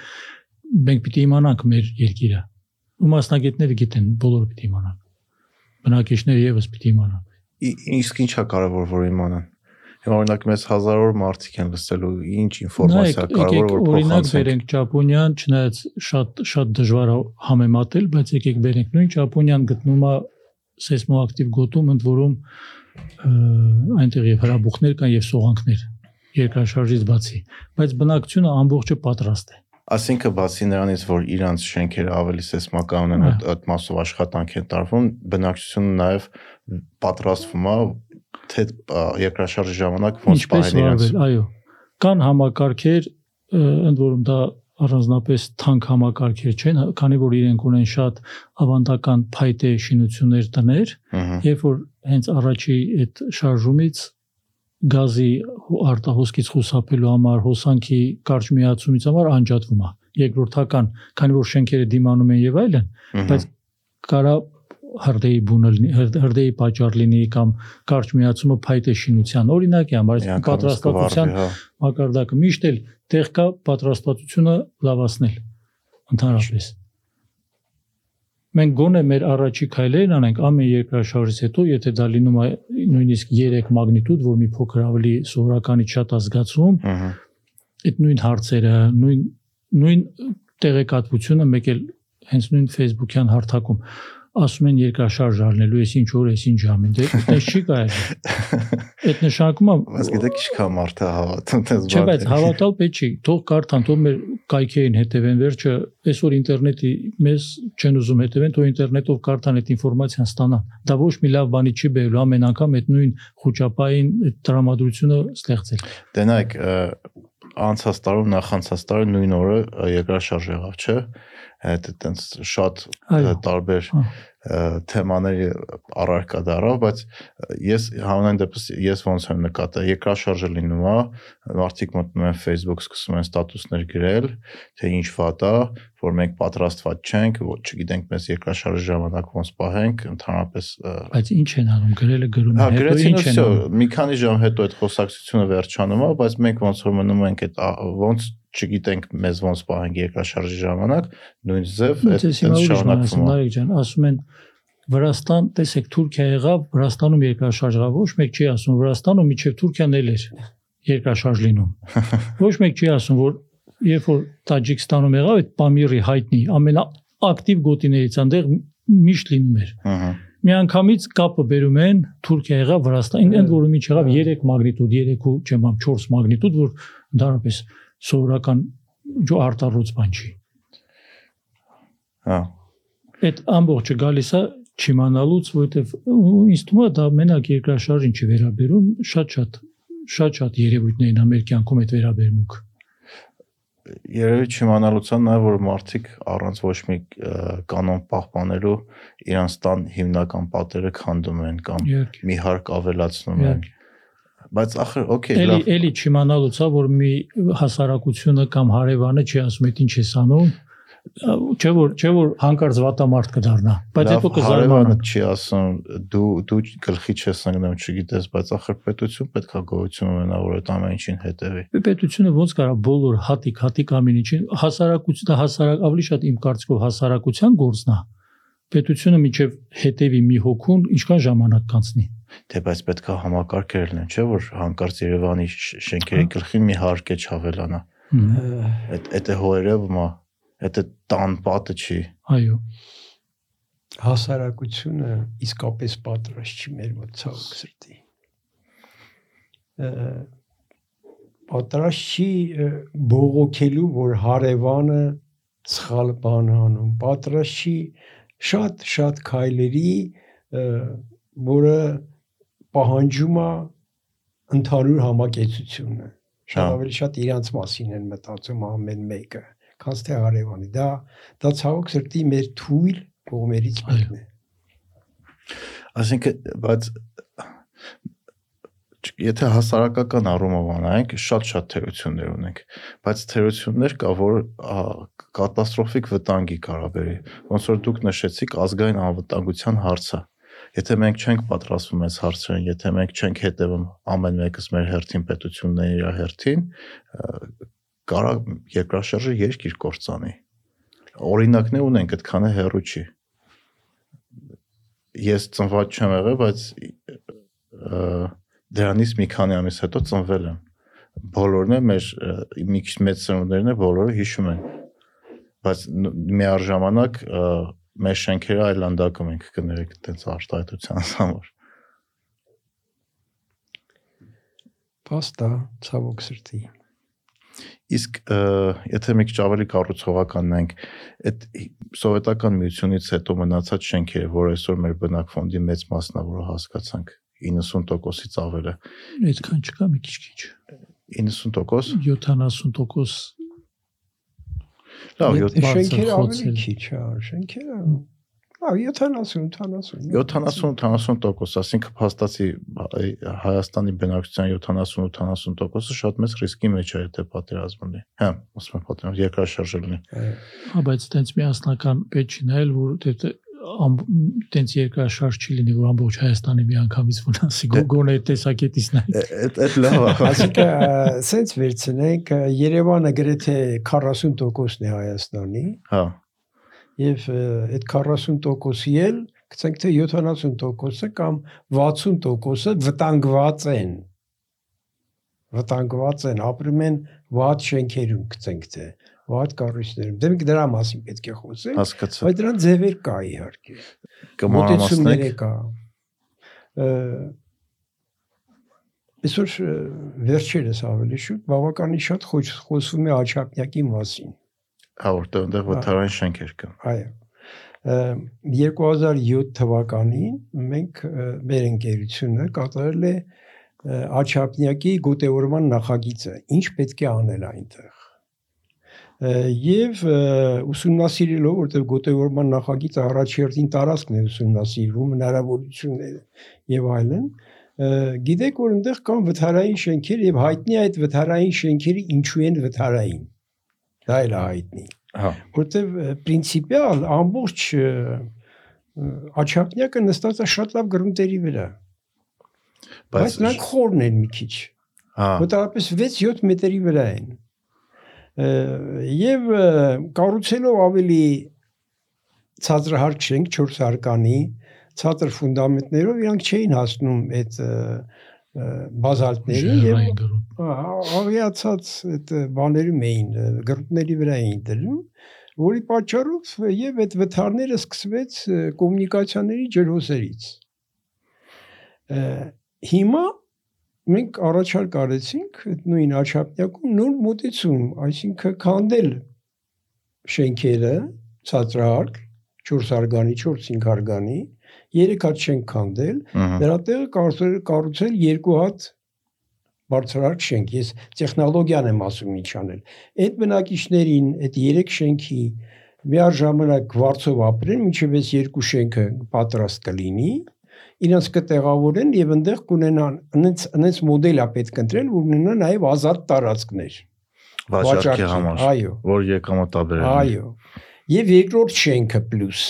մենք պիտի իմանանք մեր երկիրը։ Ու մասնագետները գիտեն, բոլորը պիտի իմանան։ Բնակիչները եւս պիտի իմանան։ Իսկ ինչա կարևոր որ իմանան։ Հիմա օրինակ մեզ հազարավոր մարդիկ են լսելու ինչ ինֆորմացիա կարևոր որ օրինակ փոխանցենք։ բերենք Ճապոնիան, չնայած շատ շատ դժվար է համեմատել, բայց եկեք բերենք նույն Ճապոնիան գտնում է սեյսմոակտիվ գոտում, ընդ որում այնտեղ եւ հրաբուխներ կան եւ սողանքներ երկրաշարժից բացի, բայց բնակչությունը ամբողջը պատրաստ է։ Այսինքն բացի նրանից, որ իրանց շենքերը ավելի սեյսմական են, Հա։ այդ մասով աշխատանք են տարվում, բնակչությունը նաև պատրաստվում է թե երկրաշարժի ժամանակ ոնց պահել իրենց։ այո։ Կան համակարգեր, ընդ որում դա առանձնապես թանկ համակարգեր չեն, քանի որ իրենք ունեն շատ ավանդական փայտե շինություններ տներ, երբ որ հենց առաջի այդ շարժումից գազի հո- արտահոսքից խուսափելու համար հոսանքի կարճ միացումից համար անջատվում է երկրորդական քանի որ շենքերը դիմանում են եւ այլն բայց կարա հրդեհի բունը լինի հրդ- հրդեհի պատճառ լինի կամ կարճ միացումը փայտե շինության օրինակի համար այս Միանգամից պատրաստվածության հա։ մակարդակը միշտ էլ տեղ կա պատրաստվածությունը լավացնել ընդհանրապես մենք գոնե մեր առաջի քայլերն անենք ամեն երկրաշարժից հետո եթե դա լինում է նույնիսկ 3 մագնիտուդ որ մի փոքր ավելի սովորականից շատ է զգացում ահա, այդ նույն հարցերը նույն նույն տեղեկատվությունը մեկ էլ հենց նույն Facebook-յան հարթակում ասում են երկրաշարժ առնելու էս ինչ օր էս ինչ ժամին դե այդպես չի կարելի այդ նշանակում է բայց գիտեք ինչքան մարդ է հավատում դες Չէ, բայց հավատալ պետք չի։ Թող կարդան, թող մեր կայքերին հետևեն, վերջը այսօր ինտերնետի մեզ չեն ուզում հետևեն, թող ինտերնետով կարդան այդ ինֆորմացիան ստանան։ Դա ոչ մի լավ բանի չի բերելու ամեն անգամ այդ նույն խոճապային այդ տրամադրությունը ստեղծել։ Դե նայեք, անցած տարում, նախանցած տարի նույն օրը երկրաշարժ եղավ, չէ՞ այդ այտենց շատ տարբեր թեմաների առարկա դարավ, բայց ես համանայն դեպս ես ոնց եմ նկատել, երկրաշարժը լինում է, մարդիկ մտնում են Facebook, սկսում են ստատուսներ գրել, թե ինչ վատ է, որ մենք պատրաստված չենք, ոչ չգիտենք մեզ երկրաշարժի ժամանակ ոնց պահենք, ընդհանրապես Բայց ինչ են անում, գրելը գրում են, հետո ինչ են անում։ Մի քանի ժամ հետո այդ խոսակցությունը վերջանում է, բայց մենք ոնց որ մնում ենք այդ ոնց չգիտենք մեզ ոնց պահենք երկրաշարժի ժամանակ, նույն ձև այդ շարունակվում է։ Նարեկ ջան, ասում են Վրաստան, տեսեք, Թուրքիա եղավ, Վրաստանում երկրաշարժ եղավ, ոչ մեկ չի ասում Վրաստանում միջև Թուրքիան էլ էր երկրաշարժ լինում։ Ոչ մեկ չի ասում, որ երբ որ Տաջիկստանում եղավ այդ Պամիրի հայտնի ամենաակտիվ գոտիներից այնտեղ միշտ լինում էր։ Ահա։ Միանգամից կապը բերում են Թուրքիա եղավ Վրաստան, ընդ որում ինչ եղավ 3 մագնիտուդ, 3 ու չեմ ամ 4 մագնիտուդ, որ ընդհանրապես սովորական ջո արտառոց բան չի։ Հա։ Այդ ամբողջը գալիս է չիմանալուց, որովհետև ինձ թվում է դա մենակ երկրաշարժին չի վերաբերում, շատ-շատ շատ-շատ երևույթներ են մեր կյանքում այդ վերաբերմունք։ Երևի չիմանալուց է նաև որ մարդիկ առանց ոչ մի կանոն պահպանելու իրանց տան հիմնական պատերը քանդում են կամ մի հարկ ավելացնում են։ Բայց ախր օքեյ, Էլի լավ։ էլի չիմանալուց է, որ մի հասարակությունը կամ հարևանը չի ասում, այդ ինչ ես անում, չէ որ չէ որ հանկարծ վատամարդ կդառնա, բայց հետո հարևանը կզարմանա։ չի ասում դու դու գլխի չես ընկնում, չգիտես, բայց ախր պետություն պետքա գոյություն ունենա, որ այդ ամեն ինչին հետևի։ Պետությունը ոնց կարա բոլոր հատիկ հատիկ ամեն ինչին հասարակությունը հասարակ ավելի շատ իմ կարծիքով հասարակության գործն է։ Պետությունը միջև հետևի մի հոգուն ինչքան ժամանակ կանցնի։ Դե բայց պետքա համակարգեր լինեն, չէ՞ որ հանկարծ Երևանի շենքերի գլխին մի հարկ է չավելանա։ Այդ այդ է հորերևը, այդ է տան պատը չի։ Այո։ հասարակությունը իսկապես պատրաստ չի մեր մոտ ցավոք սրտի։ Պատրաստ չի բողոքելու, որ հարևանը սխալ բան է անում, պատրաստ չի շատ շատ քայլերի, որը պահանջում է ընդհանուր համակեցությունը։ Շատ Հա։ ավելի շատ իրանց մասին են մտածում ամեն մեկը, քան թե հարևանի։ Դա դա ցավոք սրտի մեր թույլ կողմերից մեկն է։ Այսինքն, բայց եթե հասարակական առումով անայինք, շատ-շատ թերություններ ունենք, բայց թերություններ կա, որ կատաստրոֆիկ վտանգի կարա բերի։ Ոնց որ դուք նշեցիք ազգային անվտանգության հարցը։ Եթե մենք չենք պատրաստվում այս հարցերին, եթե մենք չենք հետևում ամեն մեկս մեր հերթին պետությունների իր հերթին, կարա երկրաշարժը երկիր կործանի։ Օրինակներ ունենք, այդքանը հեռու չի ես ծնված չեմ եղել, բայց դրանից մի քանի ամիս հետո ծնվել եմ։ Բոլորն էլ մեր մի քիչ մեծ ծնունդներն էլ բոլորը հիշում են։ Բայց միաժամանակ մեր շենքերը այլանդակում ենք կներեք այդպես արտահայտության համար։ Փաստա, ցավոք սրտի։ Իսկ եթե մի քիչ ավելի կառուցողական նենք, այդ սովետական միությունից հետո մնացած շենքերը, որ այսօր մեր բնակ ֆոնդի մեծ մասն է, որը հասկացանք 90%-ից ավել է։ Այդքան չկա մի քիչ-քիչ։ 90% 70% լավ, Ետ- 7 Շենքերը ավելի քիչ, հա, շենքերը։ Լավ, 70, 80։ 70-80%, ասինքն փաստացի Հայ- Հայաստանի բնակչության 70-80%-ը շատ մեծ ռիսկի մեջ է, եթե պատերազմ լինի։ Հա, ասում եմ պատերազմ, երկրաշարժ լինի։ Հա, բայց տենց միասնական պետք չի նայել, որ դե տենց երկրաշարժ չի լինի, որ ամբողջ Հայաստանի միանգամից վնասի Դե- այդ տեսակետից նայ։ Այդ այդ լավ է։ Այսինքն, սենց վերցնենք, Երևանը գրեթե 40%-ն է Հայաստանի, Հա, եւ ը, այդ 40%-ի էլ գցենք թե 70%-ը կամ 60%-ը վտանգված են։ Վտանգված են, ապրում են վատ շենքերում, գցենք թե վատ կառույցներում։ Դե մենք դրա մասին պետք է խոսենք, բայց դրան ձևեր կա իհարկե։ Կմանրամասնենք։ կա։ Այսօր վերջերս ավելի շուտ բավականին շատ խոս, խոսվում է Աչափնյակի մասին։ Հա, որտեղ այնտեղ վթարային շենքեր կան։ Այո։ Ը, 2007 թվականին մենք մեր ընկերությունը կատարել է Աչափնյակի գոտեորման նախագիծը։ Ինչ պետք է անել այնտեղ։ եւ ուսումնասիրելով որտեղ գոտեորման նախագիծը առաջերտին տարածքն է ուսումնասիրվում հնարավորությունները եւ այլն գիտեք որ այնտեղ կան վթարային շենքեր եւ հայտնի այդ վթարային շենքերը ինչու են վթարային դա էլ հայտնի Հա։ որտեվ ը, պրինցիպիալ ամբողջ աչափնյակը նստած է շատ լավ գրունտերի վրա բայց նրանք խորն են մի քիչ հա, մոտավորապես 6-7 մետրի վրա են եւ կառուցելով ավելի ցածրահարկ շենք 4 հարկանի ցածր ֆունդամենտներով իրանք չէին հասնում այդ բազալտներին եւ ավիացած այդ բաներում էին ը, գրուտների վրա էին դրում որի պատճառով եւ այդ վթարները սկսվեց կոմունիկացիաների ջրհոսերից հիմա մենք առաջարկ արեցինք այդ նույն աչափնյակում նոր մոտեցում, այսինքն քանդել շենքերը ցածրահարկ 4 հարգանի, 4-5 հարգանի, 3 հատ շենք քանդել, դրա տեղը կառուցել կառուցել երկու հատ բարձրահարկ շենք։ Ես տեխնոլոգիան եմ ասում ինչ անել։ Այդ բնակիչներին այդ 3 շենքի միաժամանակ վարձով ապրեն, մինչև այս երկու շենքը պատրաստ կլինի, իրancs կտեղավորեն եւ այնտեղ կունենան այնց այնց մոդել է պետք ընտրել, որ ունենա նաեւ ազատ տարածքներ։ վաճառքի համար, Այո, որ եկամտաբերել։ այո։ Եվ երկրորդ շենքը պլյուս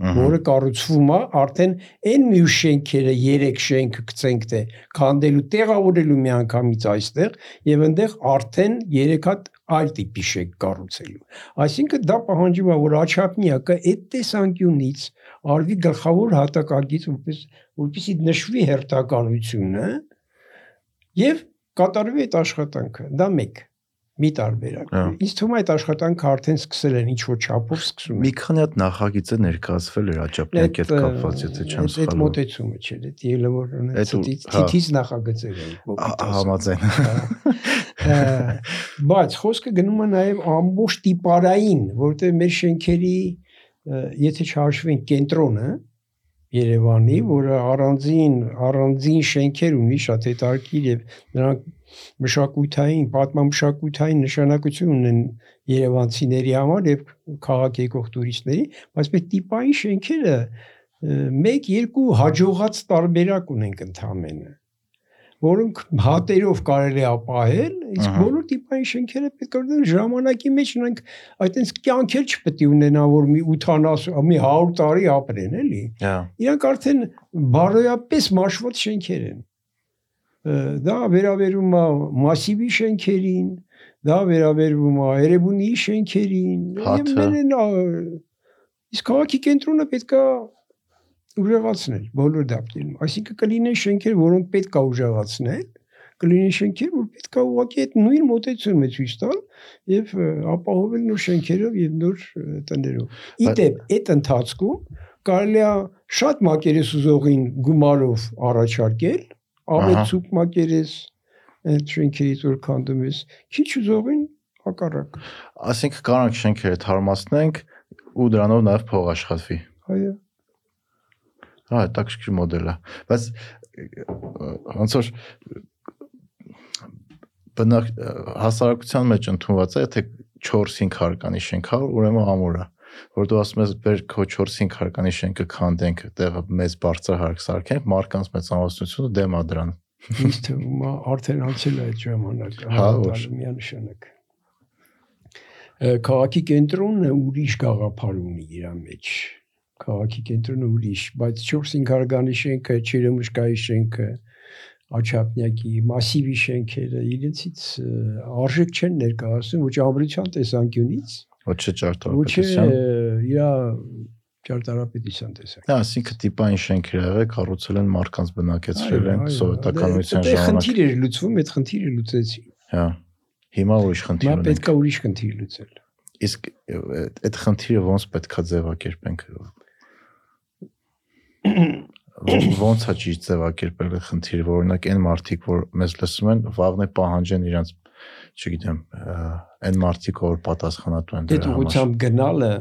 որը կառուցվում է արդեն այն մյուս շենքերը 3 շենքը գցենք թե քանդելու տեղավորելու միանգամից այստեղ եւ այնտեղ արդեն 3 հատ այլ տիպի շենք կառուցելու այսինքն դա պահանջում է որ աչափնյակը այդ տեսանկյունից արվի գլխավոր հատակագից որպես որպեսի նշվի հերթականությունը եւ կատարվի այդ աշխատանքը դա մեկ մի տարբերակ ինձ թվում է այդ աշխատանքը արդեն սկսել են ինչ որ չափով սկսում Մի քանի հատ նախագիծը ներկայացվել էր աճապնյակի հետ կապված, եթե չեմ այդ սխալվում։ մոտեցումը չէ, դա ելը որ Այդ ունեցած հա։ թիթիզ նախագծեր Ա- Համաձայն։ Հա, Բայց խոսքը գնում է նաև ամբողջ տիպարային, որտեղ մեր շենքերի եթե չհաշվենք կենտրոնը Երևանի, որը առանձին առանձին շենքեր ունի շատ հետաքրքիր եւ նրանք մշակութային, պատմամշակութային նշանակություն ունեն Երևանցիների համար եւ քաղաք եկող տուրիստների, բայց մեր տիպային շենքերը 1-2 հաջողած տարբերակ ունենք ընդհանրապես որոնք հատերով կարելի ապահել, իսկ բոլոր տիպային շենքերը պետք է ունենան ժամանակի մեջ նրանք այտենց կյանքեր չպետք է ունենան, որ մի 80, մի 100 տարի ապրեն, էլի։ Իրանք արդեն բարոյապես մաշված շենքեր են։ Դա վերաբերում է մասիվի շենքերին, դա վերաբերում է Երևանի շենքերին, Հաթը։ մենեն ա- իսկ քաղաքի կենտրոնը պետքա ուժեղացնել բոլոր դեպքերում։ Այսինքն կլինեն շենքեր, որոնք պետքա ուժեղացնել, կլինեն շենքեր, որ պետքա ուղղակի այդ նույն մոտեցումը ցույց տալ եւ ապահովել նոր շենքերով եւ նոր տներով։ Իդեպ այդ ընթացքում կարելի է շատ մակերես ուզողին գումարով առաջարկել, ավեցուկ մակերես այդ շենքերից որ քանդում ես, քիչ ուզողին հակառակ։ Ասենք կանանք շենքերը թարմացնենք ու դրանով նաև փող աշխատվի։ Այո։ Հա, հետաքրքիր մոդել է։ Բայց ոնց որ բնակ հասարակության մեջ ընդունված է, եթե 4-5 հարկանի շենք հա, ուրեմն ամուր է։ Որ դու ասում ես, «Բեր քո 4-5 հարկանի շենքը քանդենք, տեղը մեծ բարձր հարկ սարքենք, մարկանց մեծամասնությունը դեմ է դրան»։ Ինձ թվում է արդեն անցել է այդ ժամանակը, Հա, միանշանակ։ Քաղաքի կենտրոնը ուրիշ գաղափար ունի իր մեջ։ Քաղաքի կենտրոնը ուրիշ, բայց 4-5 հարգանի շենքը, Չերեմուշկայի շենքը, Աչափնյակի մասիվի շենքերը իրենցից արժեք չեն ներկայացնում ոչ ամրության տեսանկյունից, Ոչ չէ ոչ ճարտարապետության։ իր ճարտարապետության տեսանկյունից։ Դա ասինքն տիպային շենքեր եղել, կառուցել են մարկանց բնակեցրել են սովետականության ժամանակ։ խնդիր էր լուծվում, այդ խնդիրը լուծեցի։ Հա։ Հիմա ուրիշ խնդիր Հիմա ունենք։ պետք է ուրիշ խնդիր լուծել։ Իսկ այդ խնդիրը ոնց պետքա ձևակերպենք։ Ոնց է ճիշտ ձևակերպել այդ խնդիրը, օրինակ այն մարդիկ, որ մեզ լսում են, վաղն է պահանջեն իրանց, չգիտեմ, այն մարդիկ, որ պատասխանատու են դրա համար։ ուղղությամբ գնալը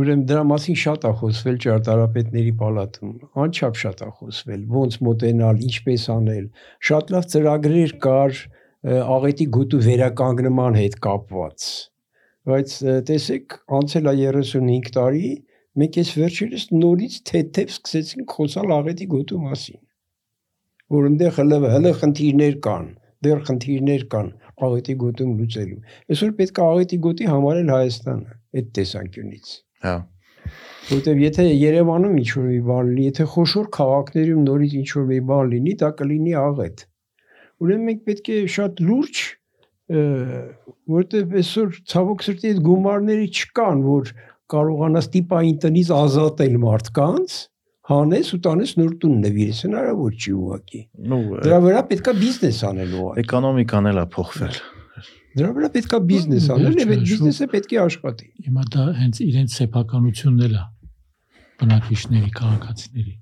ուրեմն դրա մասին շատ է խոսվել ճարտարապետների պալատում, անչափ շատ է խոսվել, ոնց մոտենալ, ինչպես անել։ Շատ լավ ծրագրեր կար աղետի գոտու վերականգնման հետ կապված։ բայց տեսեք, անցել է 35 տարի, մենք այս վերջերս նորից թեթև սկսեցինք խոսալ աղետի գոտու մասին։ Որ այնտեղ հələ հələ խնդիրներ կան, դեռ խնդիրներ կան աղետի գոտում լուծելու։ Այսօր պետք է աղետի գոտի համարել Հայաստանը այդ տեսանկյունից։ Հա։ Որտեւ եթե Երևանում ինչ որ մի բան լինի, եթե խոշոր քաղաքներում նորից ինչ որ մի բան լինի, դա կլինի աղետ։ Ուրեմն մենք պետք է շատ լուրջ ը, որտեւ այսօր ցավոք սրտի այդ գումարները չկան, որ կարողանաս տիպային տնից ազատել մարդկանց, հանես ու տանես նոր տուն նվիրես, հնարավոր չի ուղակի։ Դրա վրա պետքա բիզնես անել ուղակի։ էկոնոմիկան էլ է փոխվել։ Դրա վրա պետքա բիզնես անել եւ այդ բիզնեսը պետք է աշխատի։ Հիմա դա հենց իրենց սեփականությունն էլ է բնակիչների, քաղաքացիների։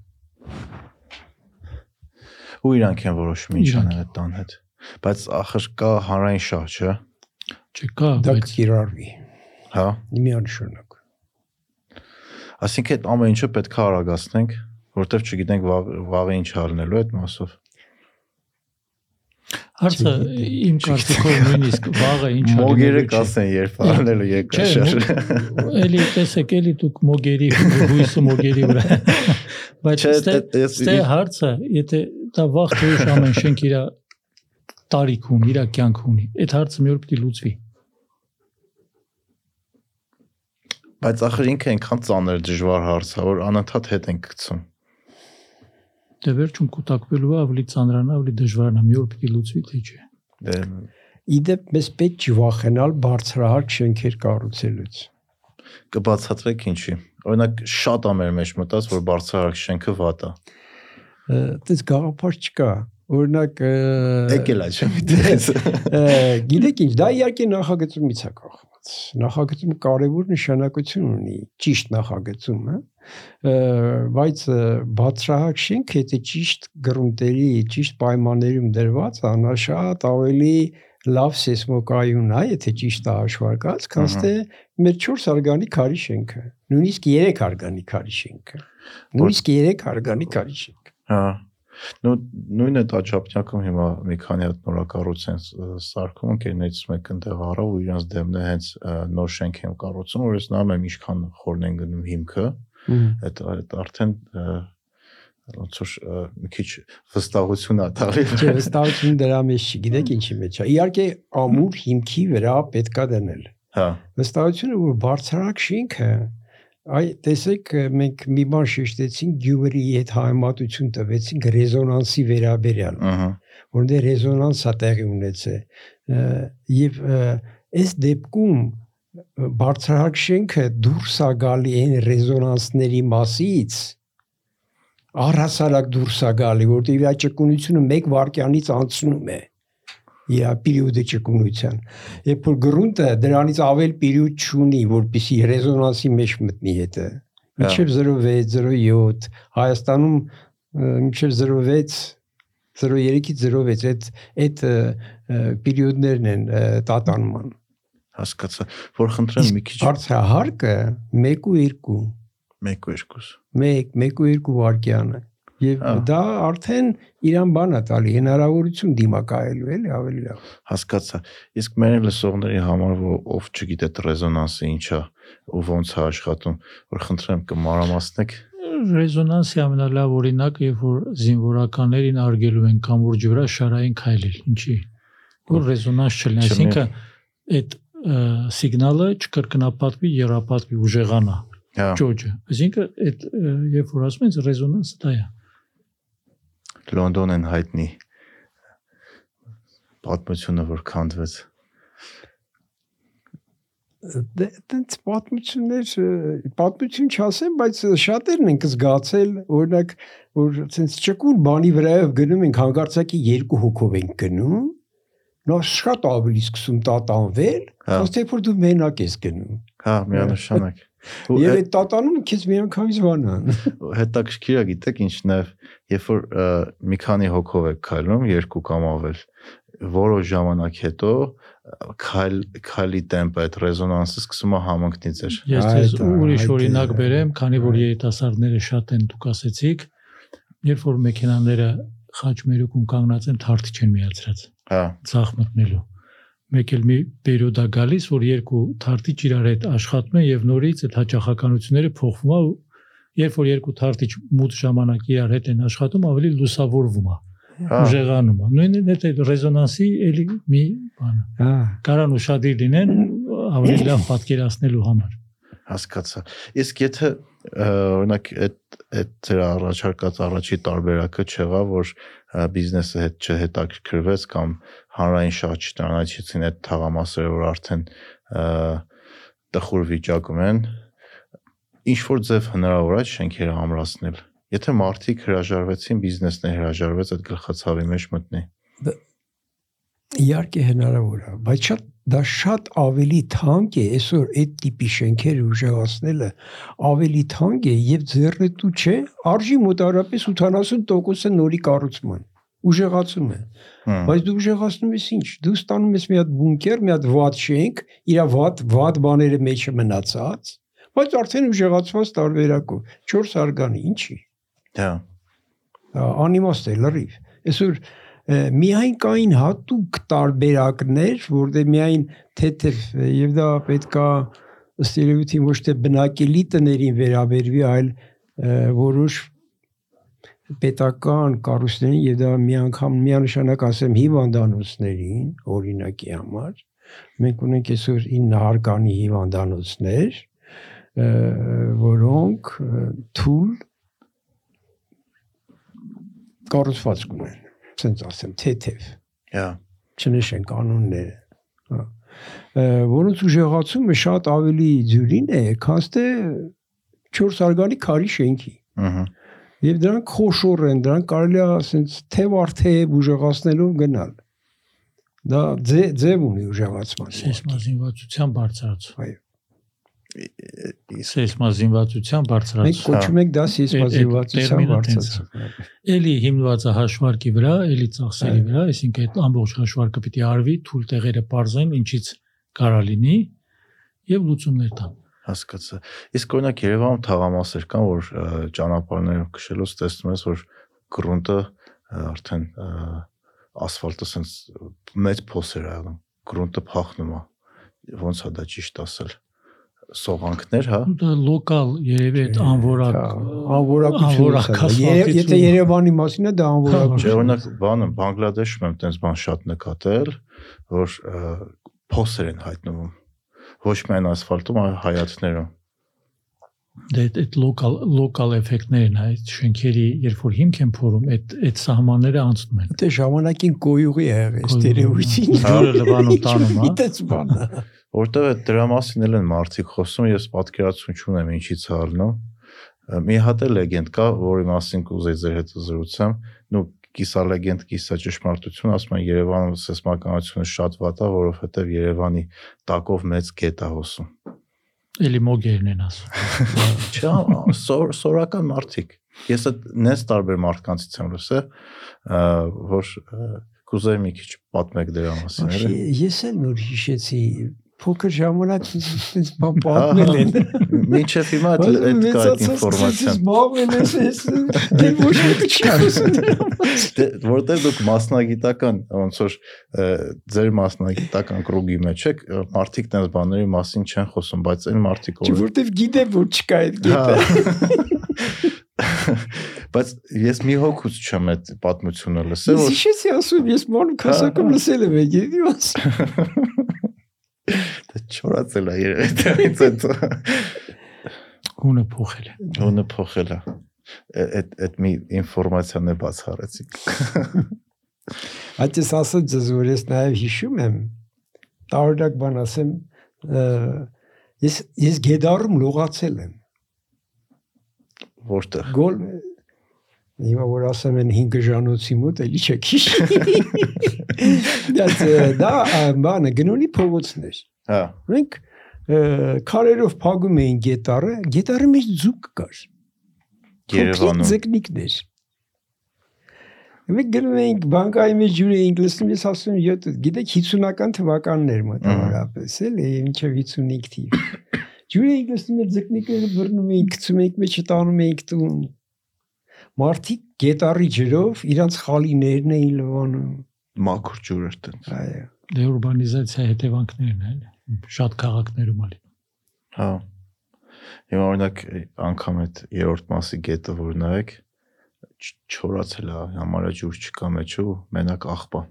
Ու իրանք են որոշում ինչ անեն այդ տան հետ։ Բայց ախր կա հանրային շահ, չէ՞։ Չկա, Դա բայց կիրառվի։ Հա։ Միանշանակ։ Այսինքն այդ ամեն ինչը պետք է արագացնենք, որովհետև չգիտենք վաղ, վաղը ինչ ալնելու այդ մասով։ հարցը իմ կարծիքով նույնիսկ վաղը ինչ ա Մոգերը կասեն երբ ալնելու երկաշար։ էլի տեսեք, էլի դուք մոգերի հույսը մոգերի վրա։ Բայց ստե հարցը, եթե դա վաղ թե ուշ ամեն շենք իր տարիք ունի, իր կյանք ունի։ Այդ հարցը մի օր պիտի լուծվի։ Բայց ախր ինքը այնքան ծանր դժվար հարց է, որ անընդհատ հետ ենք գցում։ Դե վերջում կուտակվելու է ավելի ծանրանա, ավելի դժվարնա, մի օր պիտի լուծվի, թե չէ։ Դե Իդեպ մեզ պետք չի վախենալ բարձրահարկ շենքեր կառուցելուց։ կբացատրեք ինչի։ Օրինակ շատ է մեր մեջ մտած, որ բարձրահարկ շենքը վատ է։ Դες գաղափար չկա։ Օրինակ Եկել է չէ՞ միտես։ ը, գիտեք ինչ, դա իհարկե նախագծումից է կախված։ Նախագծումը կարևոր նշանակություն ունի, ճիշտ նախագծում, հա։ Բայց ը, բարձրահարկ շենքը եթե ճիշտ գրունտերի, ճիշտ պայմաններում դրված է, նա շատ ավելի լավ սեյսմոկայուն է, եթե ճիշտ է հաշվարկած, քան թե մեր 4 արգանի քարի շենքը, նույնիսկ 3 արգանի քարի շենքը։ Նույնիսկ 3 արգանի քարի շենքը։ Հա։ Նու նույնը տաճապնյակում հիմա մի քանի հատ նորակառույց են սարքում, ընկերներից մեկը ընդեղ առավ ու իրանց դեմն է հենց նոր շենք են կառուցում, որ ես նայում եմ ինչքան խորն են գնում հիմքը, այդ այդ արդեն ոնց որ մի քիչ վստահություն ա տալի։ Չէ, վստահություն դրա մեջ չի, գիտեք ինչի մեջ է։ Իհարկե ամուր հիմքի վրա պետքա դնել։ Հա։ Վստահությունը, որ բարձրակ շինքը այ տեսեք մենք մի բան շեշտեցինք գյուղերի հետ համեմատություն տվեցինք ռեզոնանսի վերաբերյալ, Ահա։ որտեղ ռեզոնանս է տեղի ունեցել։ ը, այս դեպքում բարձրահարկ շենքը դուրս է գալի այն ռեզոնանսների մասից առհասարակ դուրս է գալի, որտեղ իր ճկունությունը 1 վայրկյանից անցնում է իր պերիոդի ճկունության։ Երբ որ գրունտը դրանից ավել պերիոդ չունի, որպիսի ռեզոնանսի մեջ մտնի հետը։ Մինչև 06, 07 Հայաստանում ը, մինչև 06 03-ից 06 այդ այդ պերիոդներն են տատանման։ Հասկացա, որ խնդրեմ մի քիչ Բարձրահարկը 1 ու 2 1 ու 2 1 1 ու 2 վայրկյանը Ահա։ դա արդեն իրան բան է տալի հնարավորություն դիմակայելու էլի ավելի լավ հասկացա։ Իսկ մեր լսողների համար ով չգիտե ռեզոնանսը ինչա ու ոնց է աշխատում, որ խնդրեմ կմանրամասնեք։ Ռեզոնանսի ամենալավ օրինակը, երբ որ զինվորականներին արգելում են կամուրջի վրա շարային քայլել, ինչի որ ռեզոնանս չլինի, այսինքն այդ սիգնալը չկրկնապատվի, երապատվի, ուժեղանա Հա։ ճոճը։ Այսինքն այդ երբ որ ասում են ռեզոնանսը դա է։ Լոնդոն են հայտնի պատմությունը որ քանդվեց։ դե այդպես պատմություններ պատմություն չասեմ բայց շատերն են զգացել օրինակ որ ցենց ճկուն բանի վրայով գնում ենք հանգարցակի երկու հոգով ենք գնում նա շատ ավելի սկսում տատանվել Հա։ ըստ որ դու մենակ ես գնում Հա, միանշանակ։ Ու եւ այդ տատանում քեզ միանգամից բանան հետաքրքիր է գիտեք ինչն է, երբ որ մի քանի հոգով եք քայլում, երկու կամ ավել, որոշ ժամանակ հետո քայլ քայլի տեմպը այդ ռեզոնանսը սկսում է համընկնի ձեր։ Ես է, ուրիշ օրինակ բերեմ, քանի որ երիտասարդները շատ են դուք ասեցիք, երբ որ մեքենաները խաչմերուկում կանգնած են, թարթի չեն միացրած, Հա, ցախ մտնելու։ մեկ էլ մի պերիոդ է գալիս, որ երկու թարտիչ իրար հետ աշխատում են եւ նորից այդ հաճախականությունները փոխվում է երբ որ երկու թարտիչ մութ ժամանակ իրար հետ են աշխատում, ավելի լուսավորվում է, Հա, ուժեղանում է։ Նույնն է այդ ռեզոնանսի էլի մի բան։ է։ Հա, Կարան ուշադիր լինեն ավելի լավ պատկերացնելու համար։ հասկացա։ Իսկ եթե օրինակ այդ այդ ձեր առաջարկած առաջի տարբերակը չեղավ, որ բիզնեսը հետ չհետաքրքրվեց կամ հանրային շատ չտանաչեցին այդ թաղամասերը, որ արդեն տխուր վիճակում են, ինչ որ ձև հնարավոր է շենքերը ամրացնել։ Եթե մարդիկ հրաժարվեցին, բիզնեսն է հրաժարվեց այդ գլխացավի մեջ մտնի։ իհարկե հնարավոր է, բայց շատ դա շատ ավելի թանկ է այսօր այդ տիպի շենքերը ուժեղացնելը ավելի թանկ է եւ ձեռնտու չէ արժի մոտարապես 80%-ը նորի կառուցման ուժեղացում է բայց դու ուժեղացնում ես ինչ դու ստանում ես մի հատ բունկեր մի հատ վատ շենք իր վատ վատ բաները մեջը մնացած բայց արդեն ուժեղացված տարբերակով 4 արգանի ինչի Հա։ անիմաստ է լրիվ այսօր միայն կային հատուկ տարբերակներ որտեղ միայն թեթև եւ դա պետքա ըստ երևույթին ոչ թե բնակելի տներին վերաբերվի այլ որոշ պետական կառույցներին եւ դա մի անգամ միանշանակ ասեմ հիվանդանոցներին օրինակի համար մենք ունենք այսօր 9 հարկանի հիվանդանոցներ որոնք թույլ կառուցվածք ունեն ցենց ասեմ թեթև Հա։ չնշեն կանոնները հա որոնց ուժեղացումը շատ ավելի դյուրին է քան թե 4 արգանի քարի շենքի Ահա։ եւ դրանք խոշոր են դրանք կարելի է ասենց թև արթև ուժեղացնելով գնալ դա ձե- ձև ունի ուժեղացման Սեյսմազինվածության բարձրացում։ Այո։ Սեյսմազինվածության մենք բարձրացում։ կոչում ենք դա սեյսմազինվածության տերմինը բարձրացում Էլի հիմնված է հաշվարկի վրա, էլի ծախսերի վրա, այսինքն այդ ամբողջ հաշվարկը պիտի արվի, թույլ տեղերը բարձեն, ինչից կարա լինի եւ լուծումներ տան։ Հասկացա։ Իսկ օրինակ Երևանում թաղամասեր կան, որ ճանապարհներով քշելուց տեսնում ես, որ գրունտը արդեն ասֆալտը sense մեծ փոսեր ա եղնում։ Գրունտը փախնում է։ Ոնց է դա ճիշտ ասել։ Սողանքներ, հա։ Դա լոկալ երևի այդ դա։ Երե- եթե Երևանի մասին է դա Չէ, անորակություն օրինակ բանը Բանգլադեշում եմ տենց բան շատ նկատել, որ փոսեր են հայտնվում։ Ոչ միայն ասֆալտում, այլ հայացքներում։ դե այդ լոկալ լոկալ էֆեկտներն է, այդ շենքերի երբ որ հիմք են փորում, այդ այդ սահմանները անցնում են։ Դե ժամանակին կոյուղի է եղել Կոյուղի, ստերեոյթին։ Ջուրը լվանում տանում, հա։ Իտեց բանը։ Որտեւ այդ դրա մասին էլ են մարդիկ խոսում, ես պատկերացում չունեմ ինչից է ալնում։ Ա, Մի հատ է լեգենդ կա, որի մասին կուզեի ձեր հետ զրուցեմ, նու կիսա լեգենդ, կիսա ճշմարտություն, ասում են Երևանում սեսմականությունը շատ վատ է, որովհետեւ Երևանի տակով մեծ գետ է հոսում։ Էլի մոգերն են ասում։ Չէ, սոր, սորական մարդիկ։ Ես այդ նես տարբեր մարդկանցից եմ լսել, որ կուզեի մի քիչ պատմեք դրա մասին։ Ես էլ նոր հիշեցի փոքր ժամանակ ինձ պատմել են։ Մինչև հիմա այդ այդ կա այդ ինֆորմացիան։ Զբաղվել ես ես դե ոչ մի Դե որտեղ դուք մասնագիտական ոնց որ ձեր մասնագիտական կրուգի մեջ եք մարդիկ տես բաների մասին չեն խոսում, բայց այն մարդիկ Չէ, որտեվ գիտե որ չկա այդ գետը։ Հա։ Բայց ես մի հոգուց չեմ այդ պատմությունը լսել, Ես որ հիշեցի ասում, ես մանուկ հասակում լսել եմ այդ մասը։ դա չորացել է երևի դրանից այդ Գունը փոխել է։ հոնը փոխել է։ Այդ այդ մի ինֆորմացիան է բացառեցիք։ Այդ ես ասած ձեզ որ ես նաև հիշում եմ տարօրինակ բան ասեմ ես ես գեդարում լողացել եմ Որտեղ։ գոլ Հիմա որ ասեմ են 5 ժանոցի մոտ էլի չեք հիշի։ Դա դա բանը գնոնի փողոցներ։ Հա։ Մենք քարերով փագում էին գետարը, գետարի մեջ ձուկ կար։ Երևանում։ ձկնիկներ։ Մենք գնում էինք բանկայի մեջ ջուր էինք լսում, ես ասում եմ, յոթ, գիտեք 50-ական թվականներ մոտավորապես, էլի, ինչեւ 55 թիվ։ Ջուր էինք լսում, ձկնիկները բռնում էինք, գցում էինք մեջը տանում էինք տուն։ Մարդիկ գետարի ջրով իրանց խալիներն էին լվանում։ Մաքուր ջուր էր տենց։ Այո։ Դե ուրբանիզացիա հետևանքներն են, շատ քաղաքներում ալի։ Հա։ Հիմա օրինակ անգամ այդ երրորդ մասի գետը որ նայեք չորացել է, համարը ջուր չկա մեջու, մենակ աղբան։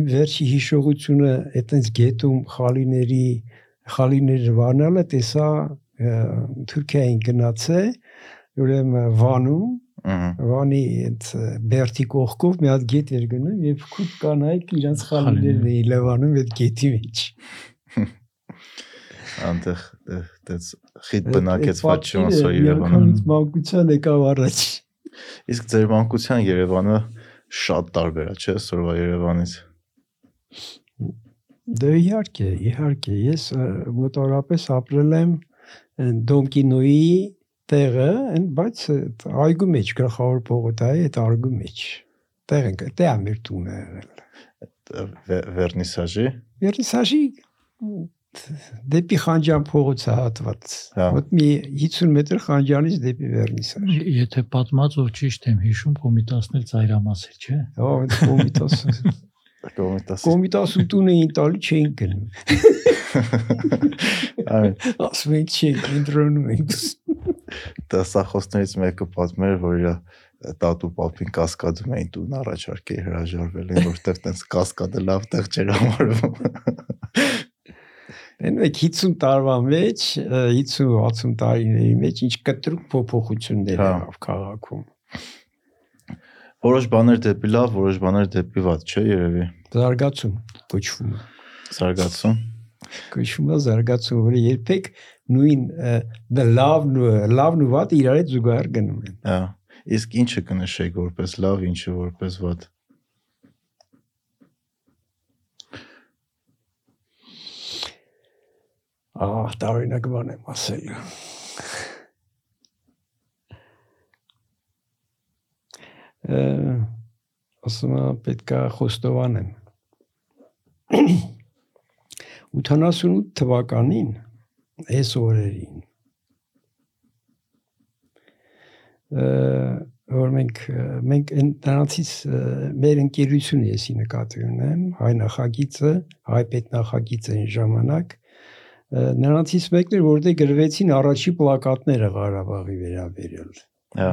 Իմ վերջի հիշողությունը այտենց գետում խալիների խալիները վանալը տեսա Թուրքիային գնացե ուրեմն Վանում Վանի այդ Բերտի կողքով մի հատ գետ էր գնում եւ քուտ կանայք իրանց խալիներն Խալիներ։ էին լավանում այդ գետի մեջ։ Անտեղ դες խիտ բնակեցված պատկերը Երևանը։ մանկության եկավ առաջ։ Իսկ ձեր մանկության Երևանը շատ տարբեր է, չէ՞, սորվա Երևանից։ Դե իհարկե, իհարկե, ես մոտավորապես ապրել եմ Դոմկինոյի տեղը, այն բայց այդ այգու մեջ գլխավոր փողոտայի այդ այգու մեջ։ Տեղ ենք, դե ամեր տունը եղել։ Վե- Վերնիսաժի։ Վերնիսաժի դեպի Խանջան փողոցը հատված։ Հա։ Ոտ մի 50 մետր Խանջանից դեպի Վերնիսաժ։ Եթե պատմած ով ճիշտ եմ հիշում, կոմիտասն էլ ծայրամաս էր, չէ՞։ Հա, այդ կոմիտաս Կոմիտաս։ կոմիտասու տունը էին տալի չէին գնում։ Այ Ասում են չէին ընտրոնում ենք։ դասախոսներից մեկը պատմեր, որ իր տատու պապին կասկադում էին տուն առաջարկել հրաժարվել են, որտեղ տենց կասկադը լավ տեղ չէր համարվում։ Այնուք 50 տարվա մեջ, 50-60 տարիների մեջ ինչ կտրուկ փոփոխություններ Հա։ եղավ քաղաքում։ Որոշ բաներ դեպի լավ, որոշ բաներ դեպի վատ, չէ՞ երևի։ Զարգացում կոչվում է։ Զարգացում։ Կոչվում է զարգացում, որը երբեք նույն the love-ն ու love-ն ու վատը իրար հետ զուգահեռ գնում են։ Հա։ Իսկ ինչը կնշեք որպես լավ, ինչը որպես վատ։ Ահա, տարօրինակ բան եմ ասել։ Ը ասում եմ պետքա խոստովանեմ 88 թվականին այս օրերին որ մենք մենք նրանցից մեր ընկերությունը եսի նկատի ունեմ հայ նախագիծը հայ պետնախագիծը այն ժամանակ նրանցից մեկն էր որտեղ գրվեցին առաջի պլակատները Ղարաբաղի վերաբերյալ Հա։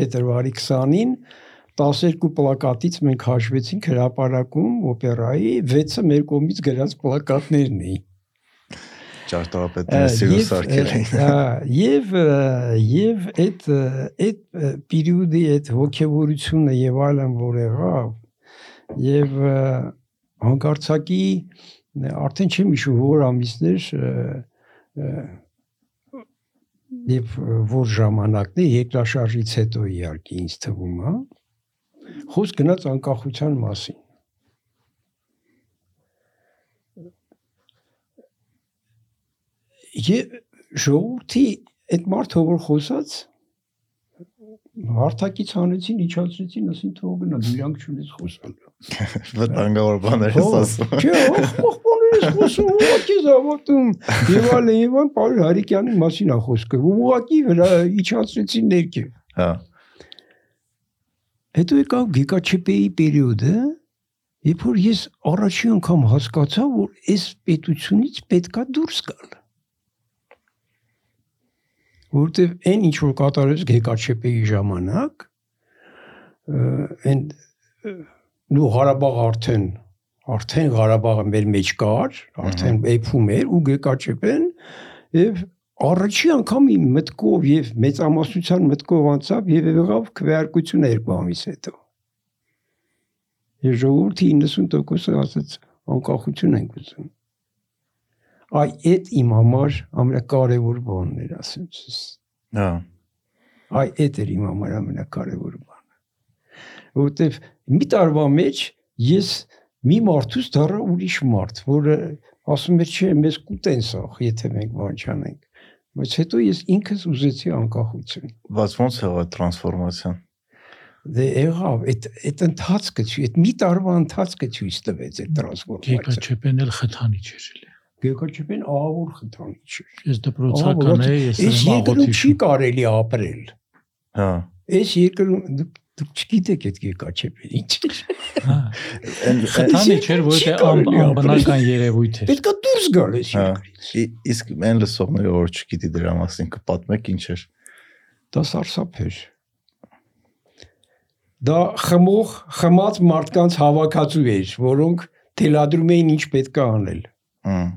փետրվարի 20-ին 12 պլակատից մենք հաշվեցինք հրապարակում օպերայի 6-ը մեր կողմից գրած պլակատներն էին Ճարտարապետները սիրուն սարքել էին։ Հա, եւ այդ այդ պերիոդի այդ ողջավորությունը եւ այլն որ եղավ եւ հանկարծակի արդեն չեմ հիշում որ ամիսներ եւ որ ժամանակն է երկրաշարժից հետո իհարկե ինձ թվում է խոսք գնաց անկախության մասին Եվ ժողովրդի այդ մարդը որ խոսած հարթակից հանեցին, իջացրեցին, ասին թող գնա, դու իրանք չունես խոսալու։ Վտանգավոր բաներ ես ասում։ Չէ, ախպախպաներ ես խոսում, ուղղակի զավակում։ Եվ այլն, եւ այլն, Պարոն Հարիկյանի մասին է խոսքը։ Ուղղակի վրա իջացրեցին ներքև։ Հա։ Հետո եկավ Գիկաչեպեի պերիոդը, երբ որ ես առաջին անգամ հասկացա, որ այս պետությունից պետքա դուրս գալ։ Որտեվ այն ինչ որ կատարեց Գիկաչեպեի ժամանակ, այն նու Ղարաբաղ արդեն արդեն Ղարաբաղը մեր մեջ կար, արդեն էփում էր ու Գիկաչեպեն եւ առաջի անգամ իմ մտքով եւ մեծամասնության մտքով անցավ եւ եղավ քվեարկություն երկու ամիս հետո։ Եվ ժողովրդի 90%-ը ասաց անկախություն ենք ուզում։ Այ այդ իմ համար ամենակարևոր բանն էր, ասեմ ցես։ Հա։ Այ այդ էր իմ համար ամենակարևոր բանը։ Որտեվ մի տարվա մեջ ես մի մարդուց դառա ուրիշ մարդ, որը ասում էր, չէ, մեզ կուտեն սախ, եթե մենք բան չանենք։ Բայց հետո ես ինքս ուզեցի անկախություն։ Բայց ո՞նց այդ տրանսֆորմացիան։ Դե եղավ, այդ այդ ընթացքը, այդ մի տարվա ընթացքը ցույց տվեց այդ տրանսֆորմացիա։ Գեկաչեպեն էլ խթանի չէր էլի։ Գեկաչեպեն ահավոր խթանի չէ։ Ես դպրոցական էի, ես Այս եմ երկրում չի կարելի ապրել։ Հա։ Այս երկրում դուք չգիտեք այդ Գեկաչեպը ինչ է։ Հա։ Այն Խթանի չէր, որ Չի դա կարելի ապրել։ անբնական երևույթ էր։ Պետքա դուրս գալ այս Հա։ երկրից։ իսկ այն լսողները որ չգիտի դրա մասին կպատմեք ինչ էր։ Դա սարսափ էր։ Դա խմող, խմած մարդկանց հավաքածու էր, որոնք թելադրում էին ինչ պետք է անել։ Հմ։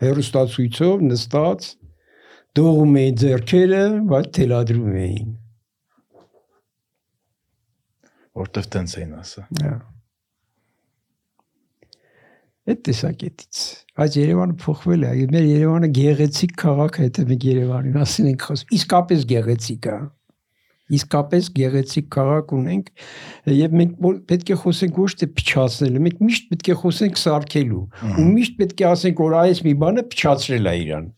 Հերոստացույցով նստած դողում էին ձեռքերը, բայց թելադրում էին։ Որտեվ տենց էին ասա։ Հա։ Այդ տեսակետից այս Երևանը փոխվել է։ Մեր Երևանը գեղեցիկ քաղաք է, եթե մենք Երևանին ասին ենք խոսում։ Իսկապես գեղեցիկ է։ Իսկապես գեղեցիկ քաղաք ունենք եւ մենք պետք է խոսենք ոչ թե փչացնելու, մենք միշտ պետք է խոսենք սարքելու։ Ու միշտ պետք է ասենք, որ այս մի բանը փչացրել է իրան։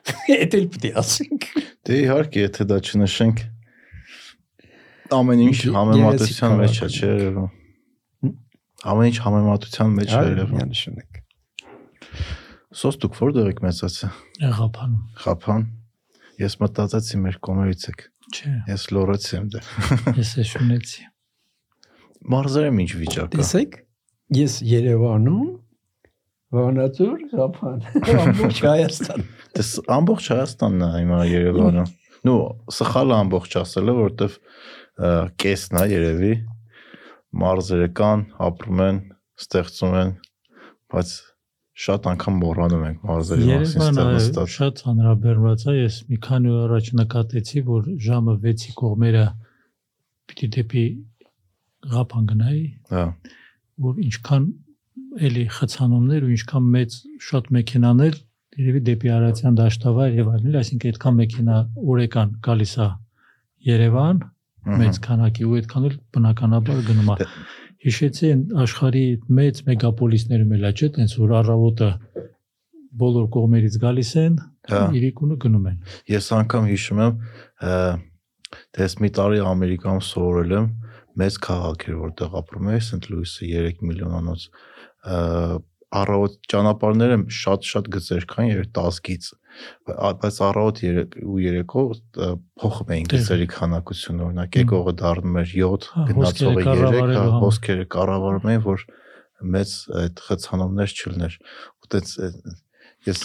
Էդ էլ պետք է ասենք։ Դե իհարկե, եթե դա չնշենք ամեն ինչ համեմատության մեջ է, չէ՞ երևում։ Ամեն ինչ համեմատության մեջ է երևում։ Միանշանակ։ Սոս դուք որտեղ եք մեծացել։ Եղափանում։ Խափան։ Ես մտածեցի մեր կոմերից եք։ Չէ, Ես լորեցի եմ դե։ ես է շունեցի։ Մարզերեմ ինչ վիճակա։ Տեսեք, ես Երևանում Վանաձոր, Զափան, ամբողջ Հայաստան։ Դες ամբողջ Հայաստանն է հիմա Երևանում։ Նու սխալը ամբողջ ասելը, որովհետև կեսն է երևի մարզերը կան, ապրում են, ստեղծում են, բայց շատ անգամ մոռանում ենք մարզերի մասին ստեղծած։ շատ հանրաբեռնված է, ես մի քանի օր առաջ նկատեցի, որ ժամը 6-ի կողմերը պիտի դեպի Ղափան գնայի, Հա։ որ ինչքան էլի խցանումներ ու ինչքան մեծ շատ մեքենաներ երևի դեպի Արարատյան դաշտավայր եւ այլն, այսինքն այդքան մեքենա օրեկան գալիս է Երևան մեծ քանակի ու այդքան էլ բնականաբար գնում է։ Հիշեցի աշխարհի մեծ մեգապոլիսներում էլ է, չէ՞, տենց որ առավոտը բոլոր կողմերից գալիս են, Հա։ իրիկունը գնում են։ Ես անգամ հիշում եմ, ը, դες մի տարի Ամերիկայում սովորել եմ, մեծ քաղաք էր, որտեղ ապրում էի, Սենթ Լուիսը 3 միլիոնանոց։ ը, Առավոտ ճանապարհները շատ-շատ գծեր կան, երբ 10 գիծ, Բա- բայց առավոտ ու երեկո փոխում էին գծերի քանակությունը, օրինակ եկողը դառնում էր 7, Հա, գնացողը հոսքերը 3, հա, կառավարելու համար։ հոսքերը կառավարում էին, որ մեծ այդ խցանումներ չլներ։ Ու տենց ես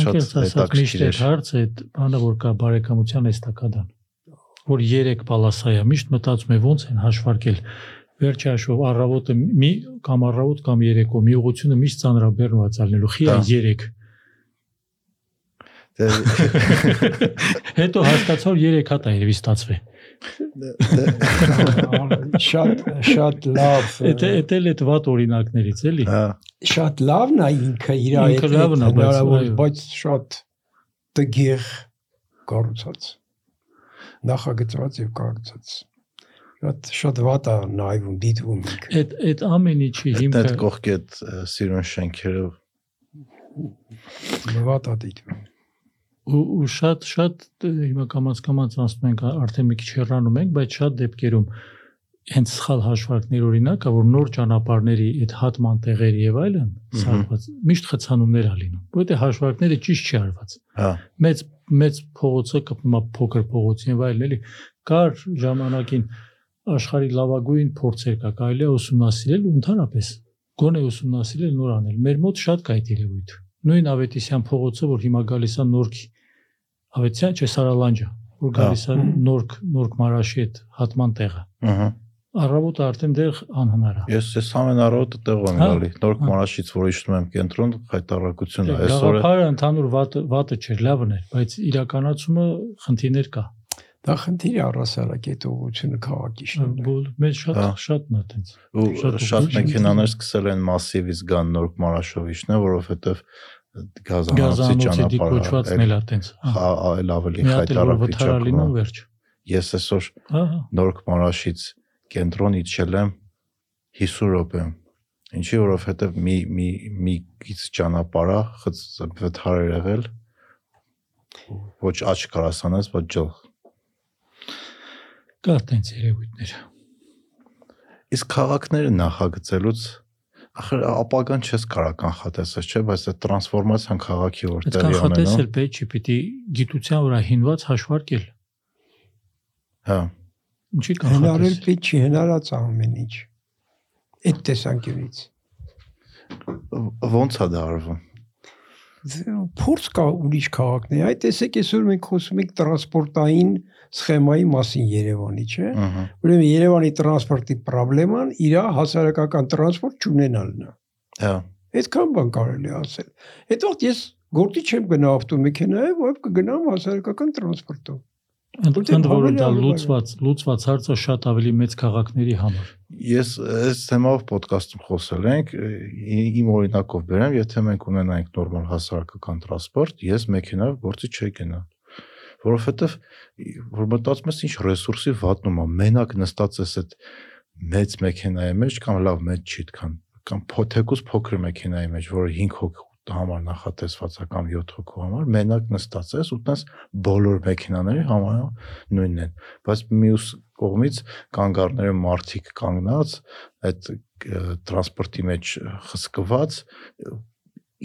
շատ հետաքրքիր էր։ հարցը այդ բանը որ կա բարեկամության էստակադան որ 3 պալասա է միշտ մտածում է ոնց են հաշվարկել վերջի հաշվով առավոտը մի կամ առավոտ կամ երեկո մի ուղությունը միշտ ծանրաբեռնված ալնելու խի է Հա։ 3 Դե հետո հասկացա որ 3 հատ է երևի ստացվի Շատ շատ լավ։ Էդ էդ էլ այդ վատ օրինակներից էլի հա շատ լավն է ինքը իր Ինքը այդ լավն է, բայց բայց շատ տգեղ կառուցած նախագծված եւ կառուցած շատ շատ վատ է նայվում դիտվում ինքը այդ այդ ամեն ինչի Այդ հիմքը այդ կողքի այդ սիրուն շենքերը վատ է դիտվում ու ու շատ շատ հիմա կամած կամած անցնում ենք արդեն մի քիչ հեռանում ենք, բայց շատ դեպքերում հենց սխալ հաշվարկներ օրինակ, ա, որ նոր ճանապարհների այդ հատման տեղերի եւ այլն Մհմ։ սարքված միշտ խցանումներ ա լինում, որովհետեւ հաշվարկները ճիշտ չի արված։ հա Մեծ մեծ փողոցը կապնում է փոքր փողոցին եւ այլն էլի կար ժամանակին աշխարհի լավագույն փորձեր կա, կարելի է ուսումնասիրել ու ընդհանրապես գոնե ուսումնասիրել նոր անել։ Մեր մոտ շատ կա այդ երևույթ։ Նույն Ավետիսյան փողոցը, որ հիմա գալիս է Նորքի Ավետիսյան չէ Սարալանջա, որ գալիս է Նորք Նորք Մարաշի այդ հատման տեղը։ ըհը Առավոտը արդեն դեղ անհնար է։ ես ես ամեն առավոտը տեղ եմ Հա, գալի հա։ մարաշից որ իջնում եմ կենտրոն հայտարարություն է Դե, այսօր Գաղափարը ընդհանուր վատը վատը չէր, լավն էր, բայց իրականացումը խնդիրներ կա։ դա խնդիր է առասարակ այդ ուղղությունը քաղաքի շնորհիվ Բոլ մեծ շատ Հա։ շատն է տենց։ ու շատ մեքենաներ սկսել են մասիվից գան նոր մարաշովիչն է որովհետև գազանոցի ճանապարհը դիքոչվածն էլ է տենց։ հա այլ ավելի լինում է։ վերջ։ ես այսօր նոր մարաշից կենտրոն իջել եմ 50 րոպեում ինչի որովհետև մի մի մի գից ճանապարհա վթար եղել ոչ աչք կարասանես ոչ ջող Կա տենց երևույթներ։ Իսկ քաղաքները նախագծելուց ախր ապագան չես կարող կանխատեսել, չէ՞, բայց այդ տրանսֆորմացիան քաղաքի որ տեղի կանխատեսել ունենում։ պետք չի, պիտի գիտության վրա հիմնված հաշվարկել։ Հա։ Ինչի Հնարել կանխատես։ պետք չի հնարած ամեն ինչ։ Այդ տեսանկյունից։ Ոնց է դա արվում։ Փորձ կա ուրիշ քաղաքներ։ Այդ տեսեք այսօր մենք խոսում ենք տրանսպորտային սխեմայի մասին Երևանի, չէ՞։ Ուրեմն Երևանի տրանսպորտի խնդրեման իր հասարակական տրանսպորտ չունենալն է։ Հա։ Այդքան բան կարելի ասել։ Հետո ես գործի չեմ գնա ավտոմեքենայով, այլ կգնամ հասարակական տրանսպորտով։ Ընդ որում դա լուծված լուծված հարցը շատ ավելի մեծ քաղաքների համար։ Ես այս թեմով ոդկասթում խոսել ենք, իմ օրինակով բերեմ, եթե մենք ունենայինք նորմալ հասարակական տրանսպորտ, ես մեքենայով գործի չէի գնա։ Որովհետև որ մտածում ես ինչ ռեսուրսի վատնում է, մենակ նստած ես այդ մեծ մեքենայի մեջ կամ լավ մեծ չի այդքան կամ փոթեկուս փոքր մեքենայի մեջ, որը 5 հոգու համար նախատեսված է կամ 7 հոգու համար, մենակ նստած ես ու տես բոլոր մեքենաների համար նույնն են, բայց մյուս կողմից կանգառները մարդիկ կանգնած այդ տրանսպորտի մեջ խսկված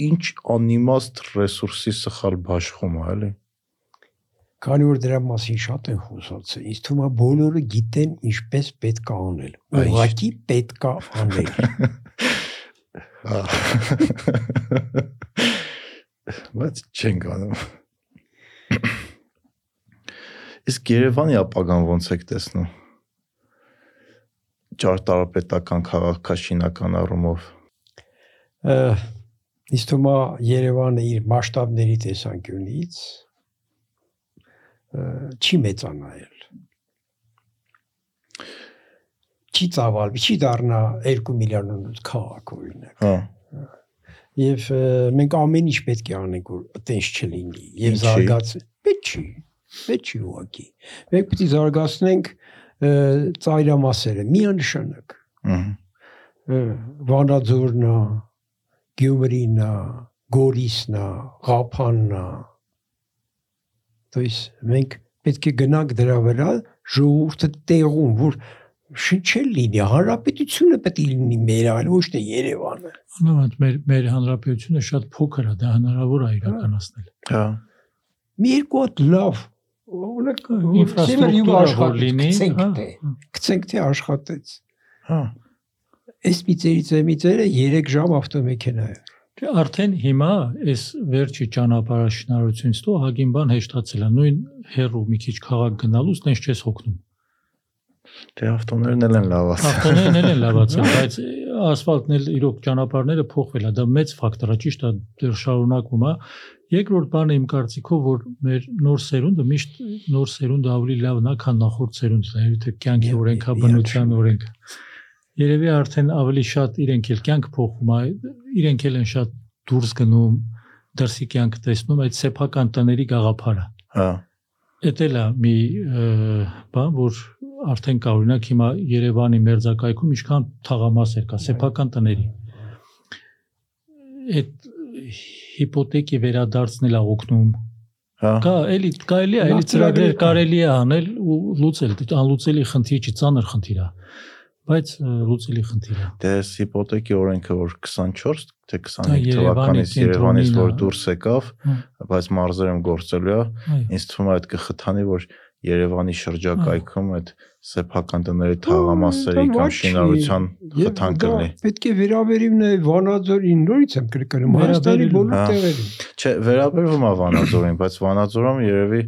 ինչ անիմաստ ռեսուրսի սխալ բաշխում է, էլի։ Քանի որ դրա մասին շատ են խոսացել, ինձ թվում է բոլորը գիտեն ինչպես պետք է անել։ Ուղղակի պետք է անել։ Բայց չեն գանում։ Իսկ Երևանի ապագան ոնց եք տեսնում։ Ճարտարապետական քաղաքաշինական առումով։ թվում է Երևանը իր մասշտաբների տեսանկյունից չի մեծանայել։ Չի ծավալվի, չի դառնա 2 միլիոնանոց քաղաք օրինակ։ Հա։ Եվ ը, մենք ամեն ինչ պետք է անենք որ այտենց չլինի եւ Ինչի՞։ զարգաց։ Պետք չի։ Պետք չի ուղղակի։ Մենք պետք է զարգացնենք ը, ծայրամասերը միանշանակ։ Ահա։ ը, Վանաձորն է, Գյումրին է, Գորիսն է, Ղափանն է։ То есть մենք պետք է գնանք դրա վրա ժողովուրդը տեղում, որ շնչել լինի, հանրապետությունը պետք է լինի մեր այլ ոչ թե Երևանը։ Անավանդ մեր մեր հանրապետությունը շատ փոքր է, դա հնարավոր է իրականացնել։ Հա։ Մի երկու հատ լավ օրինակ Ինֆրաստրուկտուրա որ լինի, հա, թե գցենք թե աշխատեց։ Հա։ Այս միծերից միծերը 3 ժամ ավտոմեքենա է։ Չէ, Արդեն հիմա այս վերջի ճանապարհաշինարարությունից հետո հագին բան հեշտացել է։ Նույն հերու մի քիչ քաղաք գնալուց տենց չես հոգնում։ Դե ավտոներն էլ են լավացել։ Ավտոներն էլ են լավացել, բայց ասֆալտն էլ իրոք ճանապարհները փոխվել է, դա մեծ ֆակտոր է, ճիշտ է, դեռ շարունակում է։ Երկրորդ բանը իմ կարծիքով, որ մեր նոր սերունդը միշտ նոր սերունդը ավելի լավն է, քան նախորդ սերունդը, եթե կյանքի օրենքա, բնության օրենքը։ Երևի արդեն ավելի շատ իրենք էլ կյանք փոխում է, իրենք էլ են շատ դուրս գնում, դրսի կյանք տեսնում այդ սեփական տների գաղափարը։ Հա։ Էդ էլ է մի բան, որ արդեն կա օրինակ հիմա Երևանի մերձակայքում ինչքան թաղամասեր կա, սեփական տների։ Այդ հիպոթեկի վերադարձնել է օգնում։ Հա։ Կա էլի կարելի է, էլի ծրագրեր ծրագրեր կա։ կարելի է անել ու լուծել, անլուծելի խնդիր չի, ծանր խնդիր է, բայց լուծելի խնդիր է։ Դե այս հիպոթեկի օրենքը որ 24 թե 25 Դա Երևանի թվականից Երևանից որ դուրս եկավ, Հա։ բայց մարզերում գործելու է, ինձ թվում է այդ կխթանի որ Երևանի շրջակայքում այդ սեփական տների թաղամասերի կամ շինարարության խթան կլինի։ Պետք է վերաբերիմ նաև Վանաձորին նորից եմ կրկնում Հայաստանի բոլոր տեղերին։ Չէ, վերաբերվում է Վանաձորին, բայց Վանաձորում երևի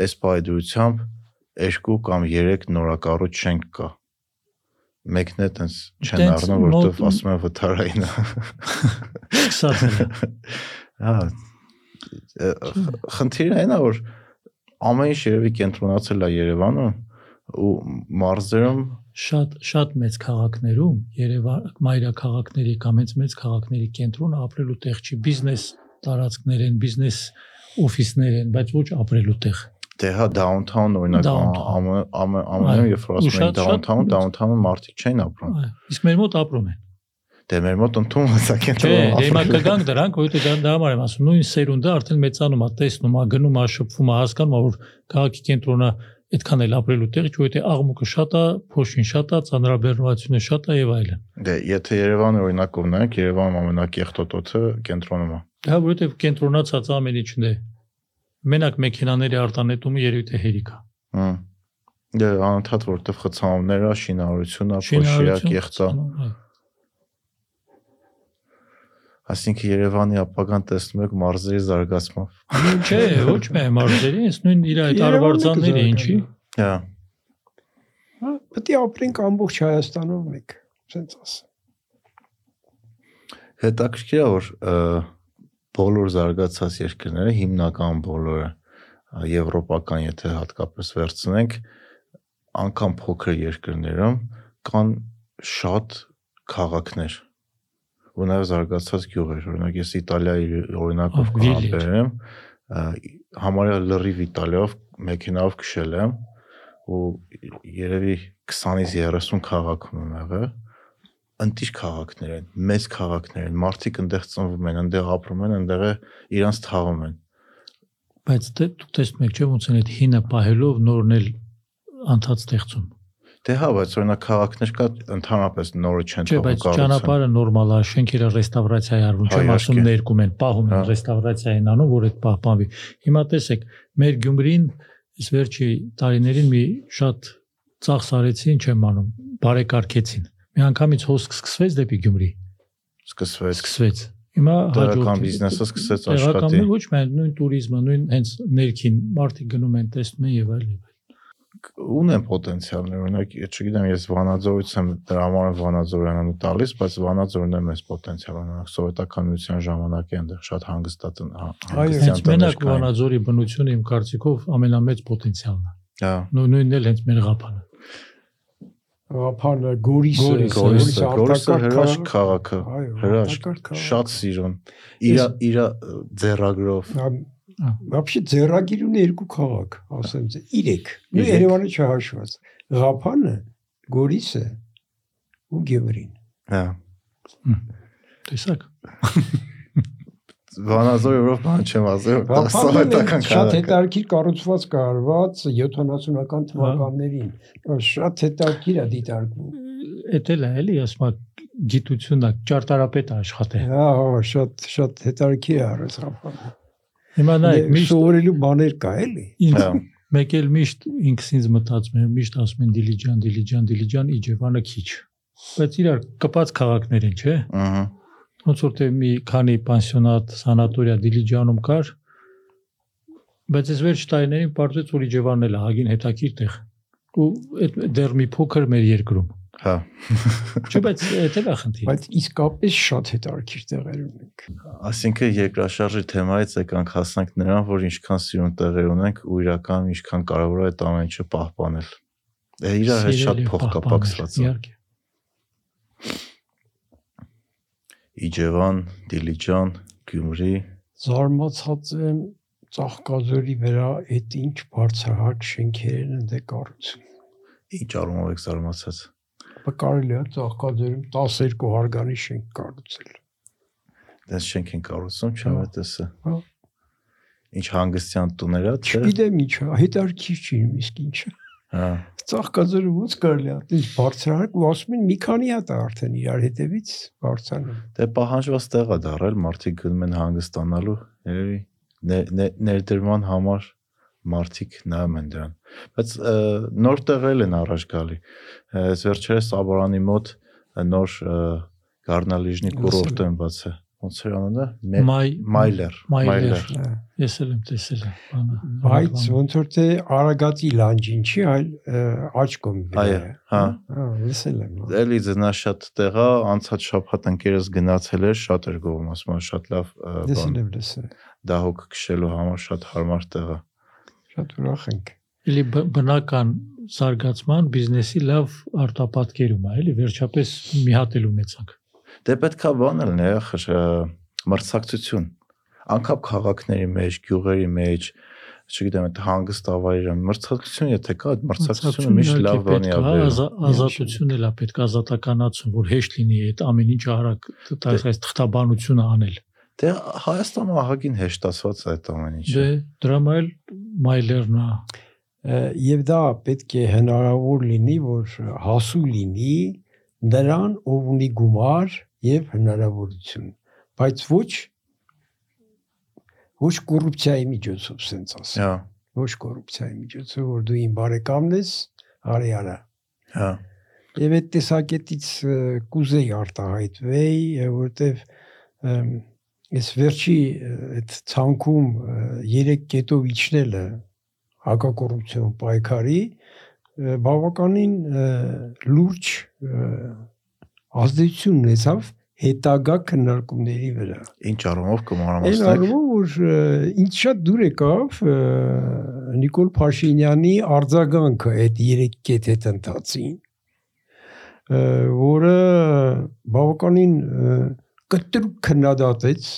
այս բայդրությամբ 2 կամ 3 նորակառույց շենք կա։ Մեկն է տենց չեն առնում, որովհետև ասում են վթարային է։ է։ Հա։ ը, Խնդիրը այն է, որ ամեն ինչ երևի կենտրոնացել է Երևանում ու մարզերում շատ շատ մեծ քաղաքներում Երևան մայրաքաղաքների կամ հենց մեծ քաղաքների կենտրոնը ապրելու տեղ չի. Բիզնես տարածքներ են բիզնես օֆիսներ են բայց ոչ ապրելու տեղ դե հա downtown օրինակ ամեն ամեն երբ որ Ու ասում են մեծ- downtown-ում մարդիկ չեն ապրում։ իսկ մեր մոտ ապրում են Դե մեր մոտ ընդունված է չէ դե հիմա կգանք դրանք որովհետեւ դա համար եմ ասում նույն սերունդը արդեն մեծանում է տեսնում է գնում է շփվում է հասկանում է որ քաղաքի կենտրոնը այդքան էլ ապրելու տեղ չի որովհետեւ աղմուկը շատ է փոշին շատ է ծանրաբեռնվածությունը շատ է եւ այլն Դե եթե Երևանը օրինակով նայեք, Երևանում ամենակեղտոտոթը կենտրոնում է։ դա որովհետեւ կենտրոնացած ամեն ինչն է մենակ մեքենաների արտանետումը երևի թե հերիք է Հմ։ Դե անընդհատ որտեվ խցանումները, շինարարությունը, Շինարարություն, փոշիակ եղծա։ այո։ Այսինքն Երևանի ապագան տեսնում եք մարզերի զարգացմամբ։ Չէ, ոչ միայն մարզերի, այս նույն իր այդ Երևանը արվարձանների ինչի։ Հա։ Հա, պետք է ապրենք ամբողջ Հայաստանում մեկ, ասենց ասեմ։ Հետաքրքիր է որ բոլոր զարգացած երկրները, հիմնական բոլորը եվրոպական, եթե հատկապես վերցնենք, անկամ փոքր երկրներում կան շատ քաղաքներ ու նաև զարգացած գյուղեր, օրինակ ես Իտալիայի օրինակով կհամբերեմ, համարյա լրիվ Իտալիայով մեքենայով քշել եմ ու երևի 20-ից 30 քաղաքում եմ եղել ընտիր քաղաքներ են, մեծ քաղաքներ են, մարդիկ այնտեղ ծնվում են, այնտեղ ապրում են, այնտեղ իրանց թաղում են։ Բայց դե դու տեսնում եք, չէ՞ ոնց են այդ հինը պահելով նորն էլ անդած ստեղծում։ Դե հա, բայց օրինակ քաղաքներ կա ընդհանրապես նորը չեն թողում կառուցել։ Չէ, բայց ճանապարհը նորմալ է, շենքերը ռեստավրացիա է արվում, չեմ ասում ներկում են, պահում են, հա։ ռեստավրացիա են անում, որ այդ պահպանվի։ Հիմա տեսեք, մեր Գյումրին այս վերջի տարիներին մի շատ ծախս արեցին, չեմ անում, բարեկարգեցին։ Մի անգամից հոսք սկսվեց դեպի Գյումրի։ Սկսվեց։ Սկսվեց։ Հիմա հաջողական բիզնեսը սկսեց աշխատել։ Տեղական ոչ միայն նույն туриզմը, նույն հենց ներքին մարդիկ գնում են, տեսնում են եւ այլն ունեն պոտենցիալներ, օրինակ, չգիտեմ, ես Վանաձորից եմ դրա համար եմ Վանաձորյանանը տալիս, բայց Վանաձորն է մեծ պոտենցիալ ունենակ սովետական միության ժամանակ է այնտեղ շատ հանգստած Այո, Հենց հանգստյան մենակ տներ կային։ Վանաձորի բնությունը իմ կարծիքով ամենամեծ պոտենցիալն է։ Հա, Նույն նույնն էլ հենց մեր ղափանը։ Ափանը Գորիսը, Գորիսը, Գորիսը, քաղաք- քաղաքը, Այո, քաղաք։ շատ սիրուն։ Իրա իրա ձեռագրով։. Вообще ձեռագիր ունի երկու քաղաք, ասեմ ձե 3։ Նույն Երեք։ Երևանը չհաշված։ Ղափանը, Գորիսը ու Գյումրին։ Հա։ Տեսակ։ Վանաձորով բան չեմ ասել, դա Ղափանը սովետական շատ քաղաք։ է։ հետարքիր կառուցված կարված 70-ական թվականներին։ Շատ հետարքիր է դիտարկվում։ Էտել է էլի ասում եմ գիտությունն է, ճարտարապետ է աշխատել։ Հա, հա, շատ շատ հետարքիր է արած Ղափանը։ Հիմա նայեք, միշտ Սովորելու բաներ կա էլի։ Հա։ մեկ էլ միշտ ինքս ինձ մտածում եմ, միշտ ասում են Դիլիջան, Դիլիջան, Դիլիջան, Իջևանը քիչ։ Բայց իրար կպած քաղաքներ են, չէ՞։ Ահա։ ոնց որ թե մի քանի պանսիոնատ, սանատորիա Դիլիջանում կար, բայց այս վերջ տարիներին պարզեց որ Իջևանն էլ է հագին հետաքրիր տեղ։ Ու այդ դեռ մի փոքր մեր երկրում։ Հա։ Չէ, բայց դա է խնդիրը։ Բայց իսկապես շատ հետարքիր տեղեր ունենք։ Այսինքն երկրաշարժի թեմայից եկանք հասանք նրան, որ ինչքան սիրուն տեղեր ունենք ու իրական ինչքան կարևոր է այդ ամեն ինչը պահպանել։ Է իրար հետ շատ փոխկապակցված է։ Իհարկե։ Իջևան, Դիլիջան, Գյումրի, Զարմացած եմ ծաղկազորի վրա այդ ինչ բարձրահարկ շենքեր են ընդ կառուցում։ ինչ առումով եք զարմացած։ կարելի է ծաղկազորում 12 հարգանի շենք կառուցել։ Դες շենք են կառուցում, չեմ Հա։ այդտեսը։ Հա։ Ինչ հանգստյան տուներ է, չէ։ Չգիտեմ ինչ է, հետարքիր չի իսկ ինչը։ Հա։ Ծաղկազորը ո՞նց կարելի է այդպես բարձրահարկ ու ասում են մի քանի հատ է արդեն իրար հետևից բարձրանում։ Դե պահանջված տեղ է դարել, մարդիկ գնում են հանգստանալու, երևի ներ- ներ- ներդրման համար մարդիկ նայում են դրան։ Բայց նոր տեղեր են առաջ գալի։ Այս վերջերս Սաբորանի մոտ նոր Գառնալիժնի կուրորտ եմ։ են բացել։ Ոնց էր անունը։ Մայլեր։ Մայլեր։ Հա։ Ես էլ եմ տեսել եմ բանը։ Բայց ոնց որ թե Արագածի լանջին չի, այլ աչկոմ վրա։ Այո, հա։ Հա, լսել եմ։ հա։ Էլի ձնա շատ տեղա, անցած շաբաթ ընկերս գնացել էր, շատ էր գովում, ասում եմ, շատ լավ ը, Լսել բան։ եմ, լսել։ Դահոք քշելու համար շատ հարմար տեղ է։ Շատ ուրախ ենք։ Էլի բնական զարգացման բիզնեսի լավ արտապատկերում է, էլի վերջապես մի հատ էլ ունեցանք։ Դե պետքա բան լինի, ախր մրցակցություն։ Անկապ քաղաքների մեջ, գյուղերի մեջ, չգիտեմ, այդ հանգիստ ավայրը մրցակցություն եթե կա, այդ մրցակցությունը միշտ լավ բանի է պետք է, բերում։ ազա- ազատություն էլ է պետք, ազատականացում, որ հեշտ լինի այդ ամեն ինչ արագ, տալիս թղթաբանությունը անել։ Դե Հայաստանը ահագին հեշտացված է այդ ամեն ինչը։ Դե դրա էլ մայլերն է։ Եվ դա պետք է հնարավոր լինի, որ հասու լինի նրան, ով ունի գումար եւ հնարավորություն, բայց ոչ ոչ կոռուպցիայի միջոցով, ասենց ասեմ։ Հա, Ոչ կոռուպցիայի միջոցով, որ դու իմ բարեկամն ես, արիարը։ Հա։ Եվ այդ տեսակետից կուզեի արտահայտվեի, ը, այս վերջի այդ ցանկում ը, երեք կետով իջնելը հակակոռուպցիոն պայքարի բավականին լուրջ ազդեցություն ունեցավ հետագա քննարկումների վրա։ Ինչ առումով Այն կմանրամասնեք։ առումով որ ինձ շատ դուր եկավ Նիկոլ Փաշինյանի արձագանքը այդ երեք կետ հետ ընթացին որը բավականին ը, կտրուկ քննադատեց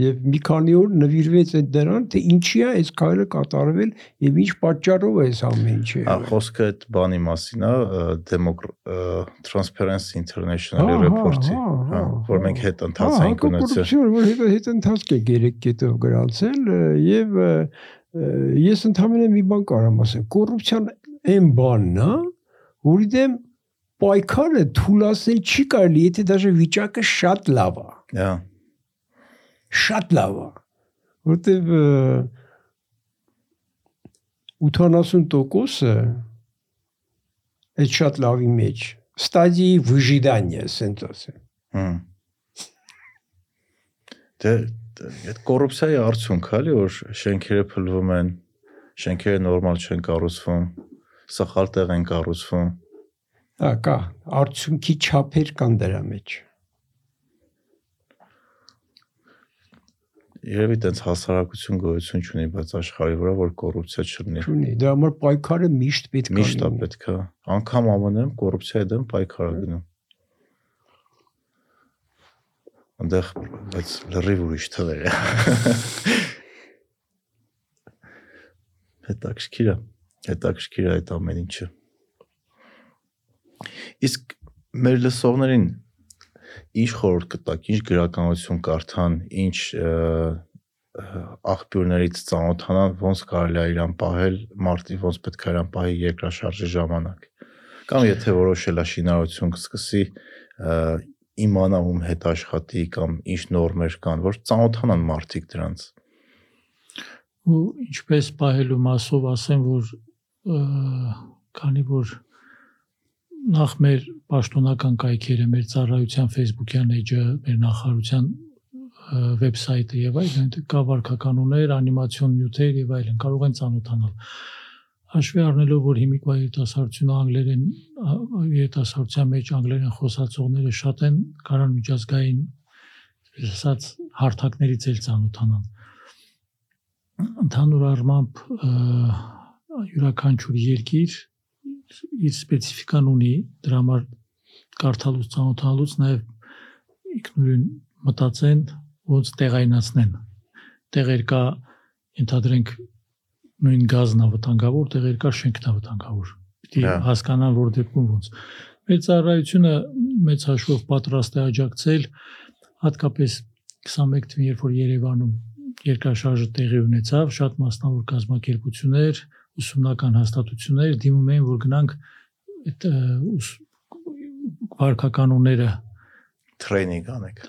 եւ մի քանի օր նվիրվեց այդ դրան թե ինչի է այս քայլը կատարվել եւ ինչ պատճառով է այս ամեն ինչը Հա, եղել։ խոսքը այդ բանի մասին է, Transparency International-ի Հա, հա, ռեպորտի, հա, հա, հա, որ հա։ մենք հետ ընթաց ենք ունեցել։ կոռուպցիոն, որ հետ ընթացք է երեք կետով գրանցել եւ ես ընդհանրապես մի բան կարամ ասեմ։ Կոռուպցիան այն բանն է, որի դեմ պայքարը թույլասել չի կարելի, եթե դաժե վիճակը շատ լավ է Հա, շատ լավ է որտեվ ը, 80%-ը այդ շատ լավի մեջ ստադիի выжидания ասենք ասեմ հմ։ Դե դե, այդ կոռուպցիայի արդյունք է, էլի, որ շենքերը փլվում են, շենքերը նորմալ չեն կառուցվում, սխալ տեղ են կառուցվում։ հա կա արդյունքի չափեր կան դրա մեջ Երևի տենց հասարակություն գոյություն չունի, բայց աշխարհի վրա որ կոռուպցիա չլինի։ չունի դրա համար պայքարը միշտ պետք է Միշտ է պետք է։ Անկամ ԱՄՆ-ում կոռուպցիայի դեմ պայքար է գնում։ Այնտեղ բայց լրիվ ուրիշ թվեր է։ Հետաքրքիր է։ Հետաքրքիր է այդ ամեն ինչը։ Իսկ մեր լսողներին ինչ խորհուրդ կտաք, ինչ գրականություն կարդան, ինչ աղբյուրներից ծանոթանան, ոնց կարելի է իրան պահել, մարտի ոնց պետք է իրան պահի երկրաշարժի ժամանակ։ Կամ եթե որոշել է շինարարություն կսկսի, իմանա ում հետ աշխատի կամ ինչ նորմեր կան, որ ծանոթանան մարտիկ դրանց։ ու ինչպես պահելու մասով ասեմ որ քանի որ նախ մեր պաշտոնական կայքերը, մեր ծառայության Facebook-յան էջը, մեր նախարարության վեբսայթը եւ այլն, այնտեղ կա վարքականուներ, անիմացիոն նյութեր եւ այլն, կարող են ծանոթանալ։ Հաշվի առնելով, որ հիմիկվա երիտասարդությունը անգլերեն երիտասարդության մեջ անգլերեն խոսացողները շատ են, կարան միջազգային ասած հարթակներից էլ ծանոթանան ընդհանուր առմամբ յուրաքանչյուր երկիր իր սպეციფიკան ունի, դրա համար կարդալուց ցանոթանալուց նաև ինքնուրույն մտածեն, ոնց տեղայնացնեն։ Տեղեր կա, ենթադրենք նույն գազն ավտանգավոր, տեղեր կա շենքն ավտանգավոր։ Պետք է հա։ հասկանան, որ դեպքում ոնց։ Մեծ առայությունը մեծ հաշվով պատրաստ է աջակցել հատկապես 21 թվականին, երբ որ Երևանում երկրաշարժը տեղի ունեցավ, շատ մասնավոր կազմակերպություններ, ուսումնական հաստատություններ դիմում էին, որ գնանք այդ վարքականունները տրեյնինգ անենք։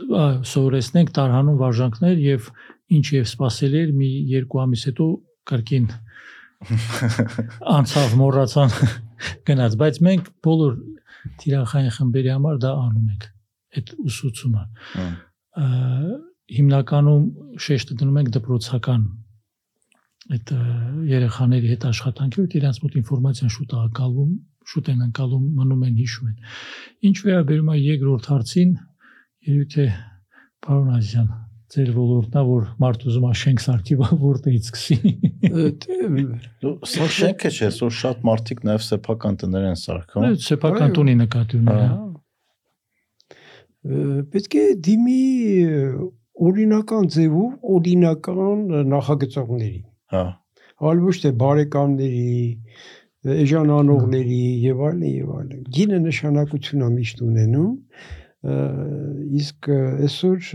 Սովորեցնենք տարհանուն վարժանքներ եւ ինչ եւ սпасել էր մի երկու ամիս հետո կրկին անցավ մոռացան գնաց, բայց մենք բոլոր թիրախային խմբերի համար դա անում ենք այդ ուսուցումը։ Հիմնականում շեշտը դնում ենք դպրոցական այդ երեխաների հետ աշխատանքի ու իրենց մոտ ինֆորմացիան շուտ է ակալվում, շուտ են անցալում, մնում են հիշում են։ Ինչ վերաբերում է երկրորդ հարցին, երևի թե պարոն Ազյան, ձեր ոլորտն է, որ մարդ ուզում է շենք սարքի, որտեղից սկսի։ Դու սա շենքը չէ, սա շատ մարդիկ նաև սեփական տներ են սարքում։ Այդ սեփական տունի նկատի ունի, Հա։ հա։ պետք է դիմի օրինական ձևով օրինական ը, նախագծողների Հա։ այլ ոչ թե բարեկամների էժանանողների եւ այլն եւ այլն գինը նշանակություն է միշտ ունենում իսկ այսօր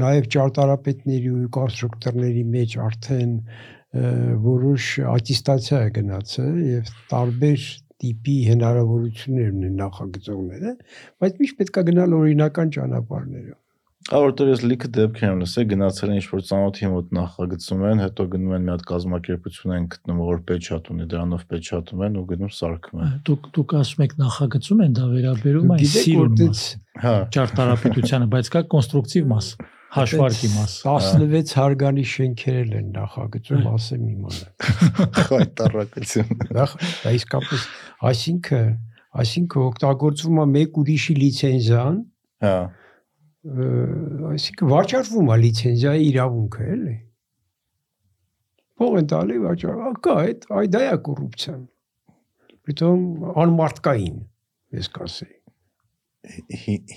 նաև ճարտարապետների ու կոնստրուկտորների մեջ արդեն որոշ ատիստացիա է գնացել եւ տարբեր տիպի հնարավորություններ ունեն նախագծողները բայց միշտ պետք է գնալ օրինական ճանապարհներով Ա որտեղ ես լիքը դեպքեր եմ լսել, գնացել են ինչ-որ ծանոթի մոտ նախագծում են, հետո գնում են մի հատ կազմակերպություն են գտնում, որ պեչատ ունի, դրանով պեչատում են ու գնում սարքում են։ Դուք դուք ասում եք նախագծում են դա վերաբերում այն Գիտեք սիրուն որտեղ մաս, Հա, ճարտարապետությանը, բայց կա կոնստրուկտիվ մաս, հաշվարկի մաս։ 16 հարգանի շենքերել են նախագծում, ասեմ իմանալ։ խայտարակություն։ Դա դա իսկապես այսինքն այսինքն օգտագործվում է մեկ ուրիշի լիցենզիան, Հա, այսինքն վաճառվում է լիցենզիայի իրավունքը, էլի։ Փող են տալի վաճառ, ակա այդ այ դա է կոռուպցիան։ Պիտոմ անմարտկային, ես կասեի։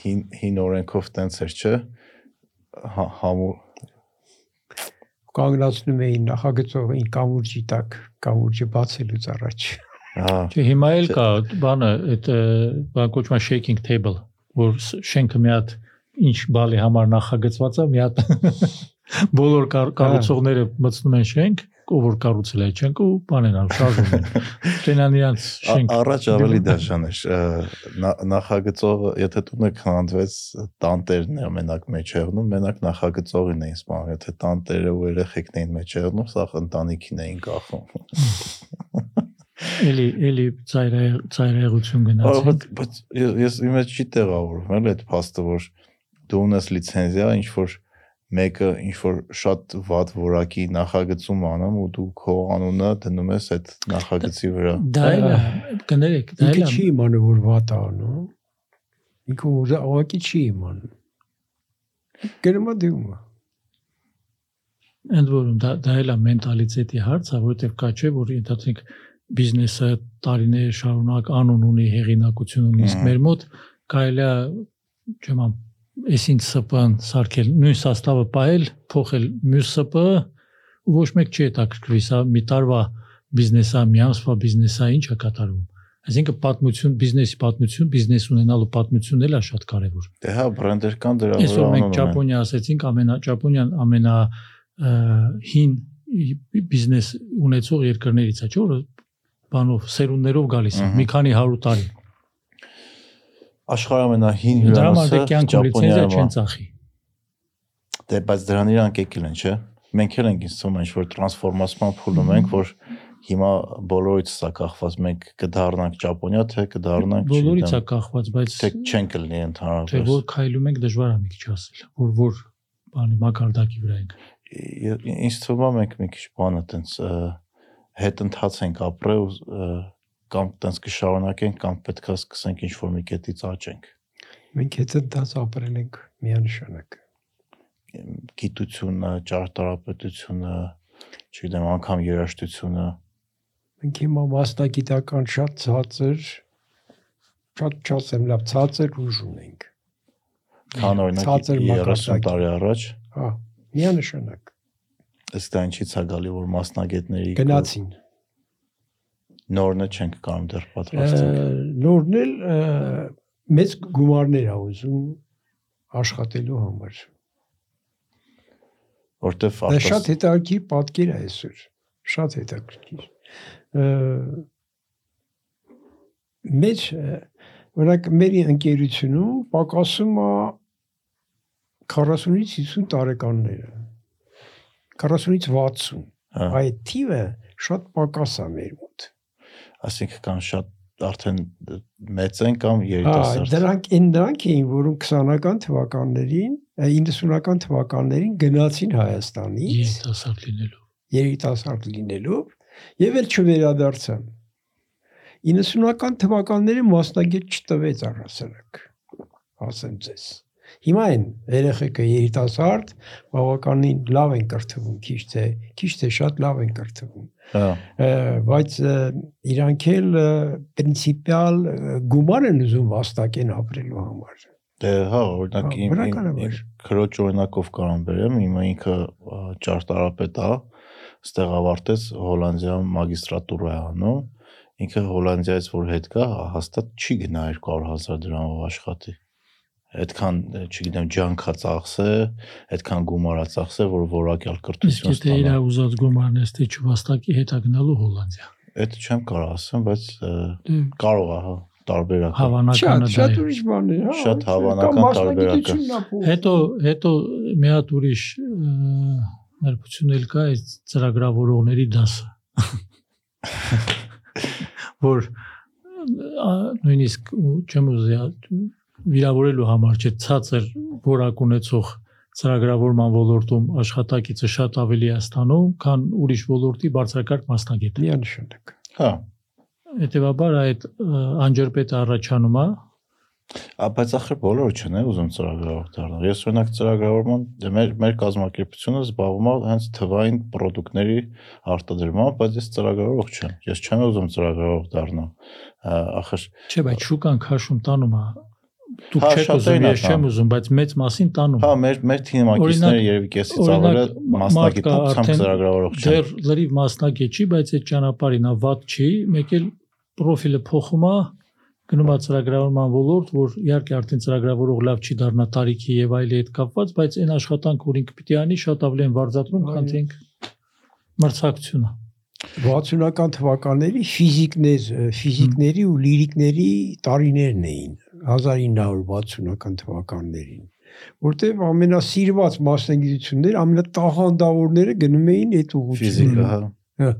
հին հին օրենքով տենց էր, չէ։ Հա, համու Կանգնացնում էին նախագծողին կամուրջի տակ, կամուրջը բացելուց առաջ։ հա, Չէ, հիմա էլ կա բանը, այդ բան կոչվում է shaking table, որ շենքը մի հատ ինչ բալի համար նախագծված է, մի հատ բոլոր կառ- կառուցողները մտցնում են շենք, ով որ կառուցել է շենքը ու բան են անում, շարժում են։ Տենան իրանց շենք։ Առաջ ավելի դաշան էր։ ը, նա- Նախագծողը, եթե տունը քանդվեց, տանտերն է մենակ մեջ եղնում, մենակ նախագծողին էին սպանում։ Եթե տանտերը ու երեխեքն էին մեջ եղնում, սա ընտանիքին էին կախում։ Էլի էլի ծայրայ ծայրայղություն Ա, գնացին։ Բայց ես ես իմ հետ չի տեղավորվում էլ այդ փաստը, որ դու ունես լիցենզիա, ինչ որ մեկը ինչ որ շատ վատ որակի նախագծում անում ու դու քո անունը դնում ես այդ նախագծի վրա։ Դա էլ է, կներեք, դա էլ Ինքը է։ չի իմանում որ վատ է անում։ Ինքը ուղղակի չի իմանում։ դիմում։ է։ Ընդ որում դա դա էլ է մենտալիտետի հարցը, որովհետև կա չէ, որ ընդհանրենք բիզնեսը տարիներ շարունակ անուն ունի, հեղինակություն ունի, իսկ մեր մոտ կարելի է չեմ ամ այսինչ ՍՊ-ն սարքել, նույն սաստավը ողել, փոխել մյուս ՍՊ-ը ու ոչ մեկ չի հետաքրքրվի, սա մի տարվա բիզնեսա, մի ամսվա բիզնեսա ինչ է կատարվում։ Այսինքն պատմություն, բիզնեսի պատմություն, բիզնես ունենալու պատմությունն էլ է շատ կարևոր։ Դե հա, բրենդեր կան դրա Այսօր վրա մենք անում են։ Ճապոնիա ասեցինք, ամենա Ճապոնիան ամենա հին բիզնես ունեցող երկրներից է, չէ՞ որ բանով սերունդներով գալիս է, Ահա։ մի քանի 100 տարի։ Աշխարհի ամենահին հյուրանոցը Ճապոնիայում չեն ծախի։ Դե բայց դրան իրանք եկել են, չէ։ Մենք էլ ենք ինձ թվում է ինչ որ տրանսֆորմացիան փուլում ենք, որ հիմա բոլորից սա կախված մենք կդառնանք Ճապոնիա, թե կդառնանք Բոլորից է կախված, բայց թե չեն կլինի թե ընդհանրապես։ որ քայլում ենք դժվար է մի քիչ ասել, որ որ բանի մակարդակի վրա ենք։ Ինձ թվում է մենք մի քիչ բանը տենց հետ ընթաց ենք ապրել կամ տենց կշարունակենք կամ պետքա սկսենք ինչ որ մի կետից աճենք։ Մենք հետ դաս ապրել ենք միանշանակ։ Գիտությունը, ճարտարապետությունը, չգիտեմ, անգամ երաժշտությունը Մենք հիմա մասնագիտական շատ ցածր շատ չասեմ լավ ցածր ուժ ունենք։ քան օրինակ Ցածր 30 մակարդակի։ տարի առաջ Հա, միանշանակ ըստ դա ինչից է գալի որ մասնագետների գնացին։ նորնը չենք կարող դեռ պատրաստել։ Նորն էլ մեծ գումարներ ա ուզում աշխատելու համար։ Որտեվ Դա շատ հետաքրքիր պատկեր է այսօր։ Շատ հետաքրքիր։ ա, օրինակ մեր ընկերությունում պակասում է 40-ից 50 տարեկանները։ 40-ից 60։ հա, Այդ թիվը շատ պակաս է մեր մոտ։ ասինքն կան շատ արդեն մեծ են կամ երիտասարդ։ դրանք այն դրանք էին, որոնք 20-ական թվականներին, ա, 90-ական թվականներին գնացին Հայաստանից Երիտասարդ լինելով։ երիտասարդ լինելով եւ էլ չվերադարձան։ 90-ական թվականները մասնագետ չտվեց առասարակ։ Ասեմ ձեզ։ Հիմա են երեխեքը երիտասարդ, բավականին լավ են կրթվում, քիչ թե քիչ թե շատ լավ են կրթվում։ Հա, բայց իրանք էլ ա, գումար են ուզում վաստակեն ապրելու համար։ դե հա, օրինակ Հա, իմ քրոջ օրինակով կարող բերեմ, հիմա ինքը ճարտարապետ է, ստեղ ավարտեց Հոլանդիայում մագիստրատուրա է անում։ Ինքը Հոլանդիայից որ հետ գա, հաստատ չի գնա 200.000 դրամով աշխատի։ Այդքան, չգիտեմ, ջանքա ծախսե, այդքան գումարա ծախսե, որ որակյալ Իսկ կրթություն եթե իր ստանա։ ուզած գումարն է ստի չվաստակի հետ է գնալու Հոլանդիա։ Այդ չեմ կարող ասեմ, բայց Դե կարող է, հա, տարբերակ։ է։ Հավանականը Շատ դա շատ է։ ուրիշ հա։ Շատ հավանական փոխ- Հետո հետո մի հատ ուրիշ ներբություն էլ կա այս ծրագրավորողների դասը։ որ նույնիսկ ու չեմ ուզի վիրավորելու համար չէ ցածր որակ ունեցող ծրագրավորման ոլորտում աշխատակիցը շատ ավելի է ստանում, քան ուրիշ ոլորտի բարձրակարգ մասնագետը։ միանշանակ։ Հա, Հետևաբար այդ ա, անջրպետը առաջանում է բայց ախր բոլորը չեն է ուզում ծրագրավոր դառնալ։ Ես օրինակ ծրագրավորման դե մեր մեր կազմակերպությունը զբաղվում է հենց թվային ապրանքների արտադրմամբ, բայց ես ծրագրավորող չեմ։ Ես չեմ ուզում ծրագրավորող դառնալ։ Ախր Չէ, բայց շուկան քաշում տանում է։ Դուք Հա, չեք ուզում, ես չեմ ուզում, բայց մեծ մասին տանում։ հա մեր մեր թիմակիցները երևի կեսից օրինակ, ավելի մ- մասնագետ մարդ կա ցամ ծրագրավորող չեն։ Դեռ լրիվ մասնագետ չի, բայց այդ ճանապարհին ա վատ չի, մեկ էլ պրոֆիլը փոխում է, գնում է ծրագրավորման ոլորտ, որ իհարկե արդեն ծրագրավորող լավ չի դառնա տարիքի եւ այլի հետ կապված, բայց այն աշխատանք, որ ինքը պիտի անի, շատ ավելի են վարձատրում, քան թե ինքը մրցակցությունը։ 60-ական թվականների ֆիզիկներ, ֆիզիկների ու լիրիկների տարիներն էին 1960-ական թվականներին որտեղ ամենասիրված մասնագիտություններ, ամենատաղանդավորները գնում էին այդ ուղղությունները։ Ֆիզիկա, հա։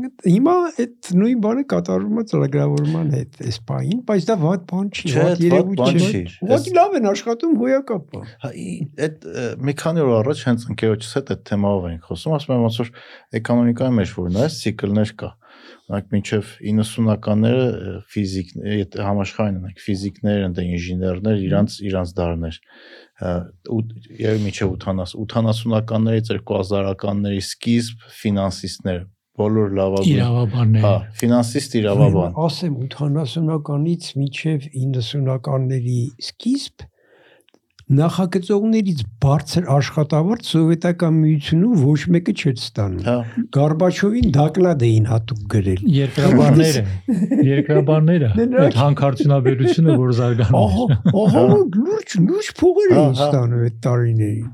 Հիմա այդ նույն բանը կատարվում է ծրագրավորման հետ այս պահին, բայց դա վատ բան չի, բան երևույթ չի։ Ուղղակի լավ են աշխատում հոյակապ Հա այդ մի քանի օր առաջ հենց ընկերոջս հետ այդ թեմայով ենք խոսում, ասում եմ ոնց որ էկոնոմիկայի մեջ որ նայես ցիկլներ կա։ Օրինակ մինչև 90-ականները ը, ֆիզիկ, այդ համաշխարհային ունենք ֆիզիկներ, ընդ ինժեներներ, իրանց իրանց դարներ։ ու եւ մինչև 80 80-ականներից 2000-ականների սկիզբ ֆինանսիստներ բոլոր լավագույն Իրավաբաններ։ հա ֆինանսիստ իրավաբան Ասեմ 80-ականից մինչև 90-ականների սկիզբ նախագծողներից բարձր աշխատավարձ սովետական միությունում ոչ մեկը չէր ստանում։ հա Գարբաչովին դակլադ էին հատուկ գրել։ Երկրաբանները, երկրաբանները, այդ հանքարդյունաբերությունը, որ զարգանում Ահա, է։ ահա լուրջ լուրջ փողեր Հա, էին հա։ ստանում այդ տարիներին։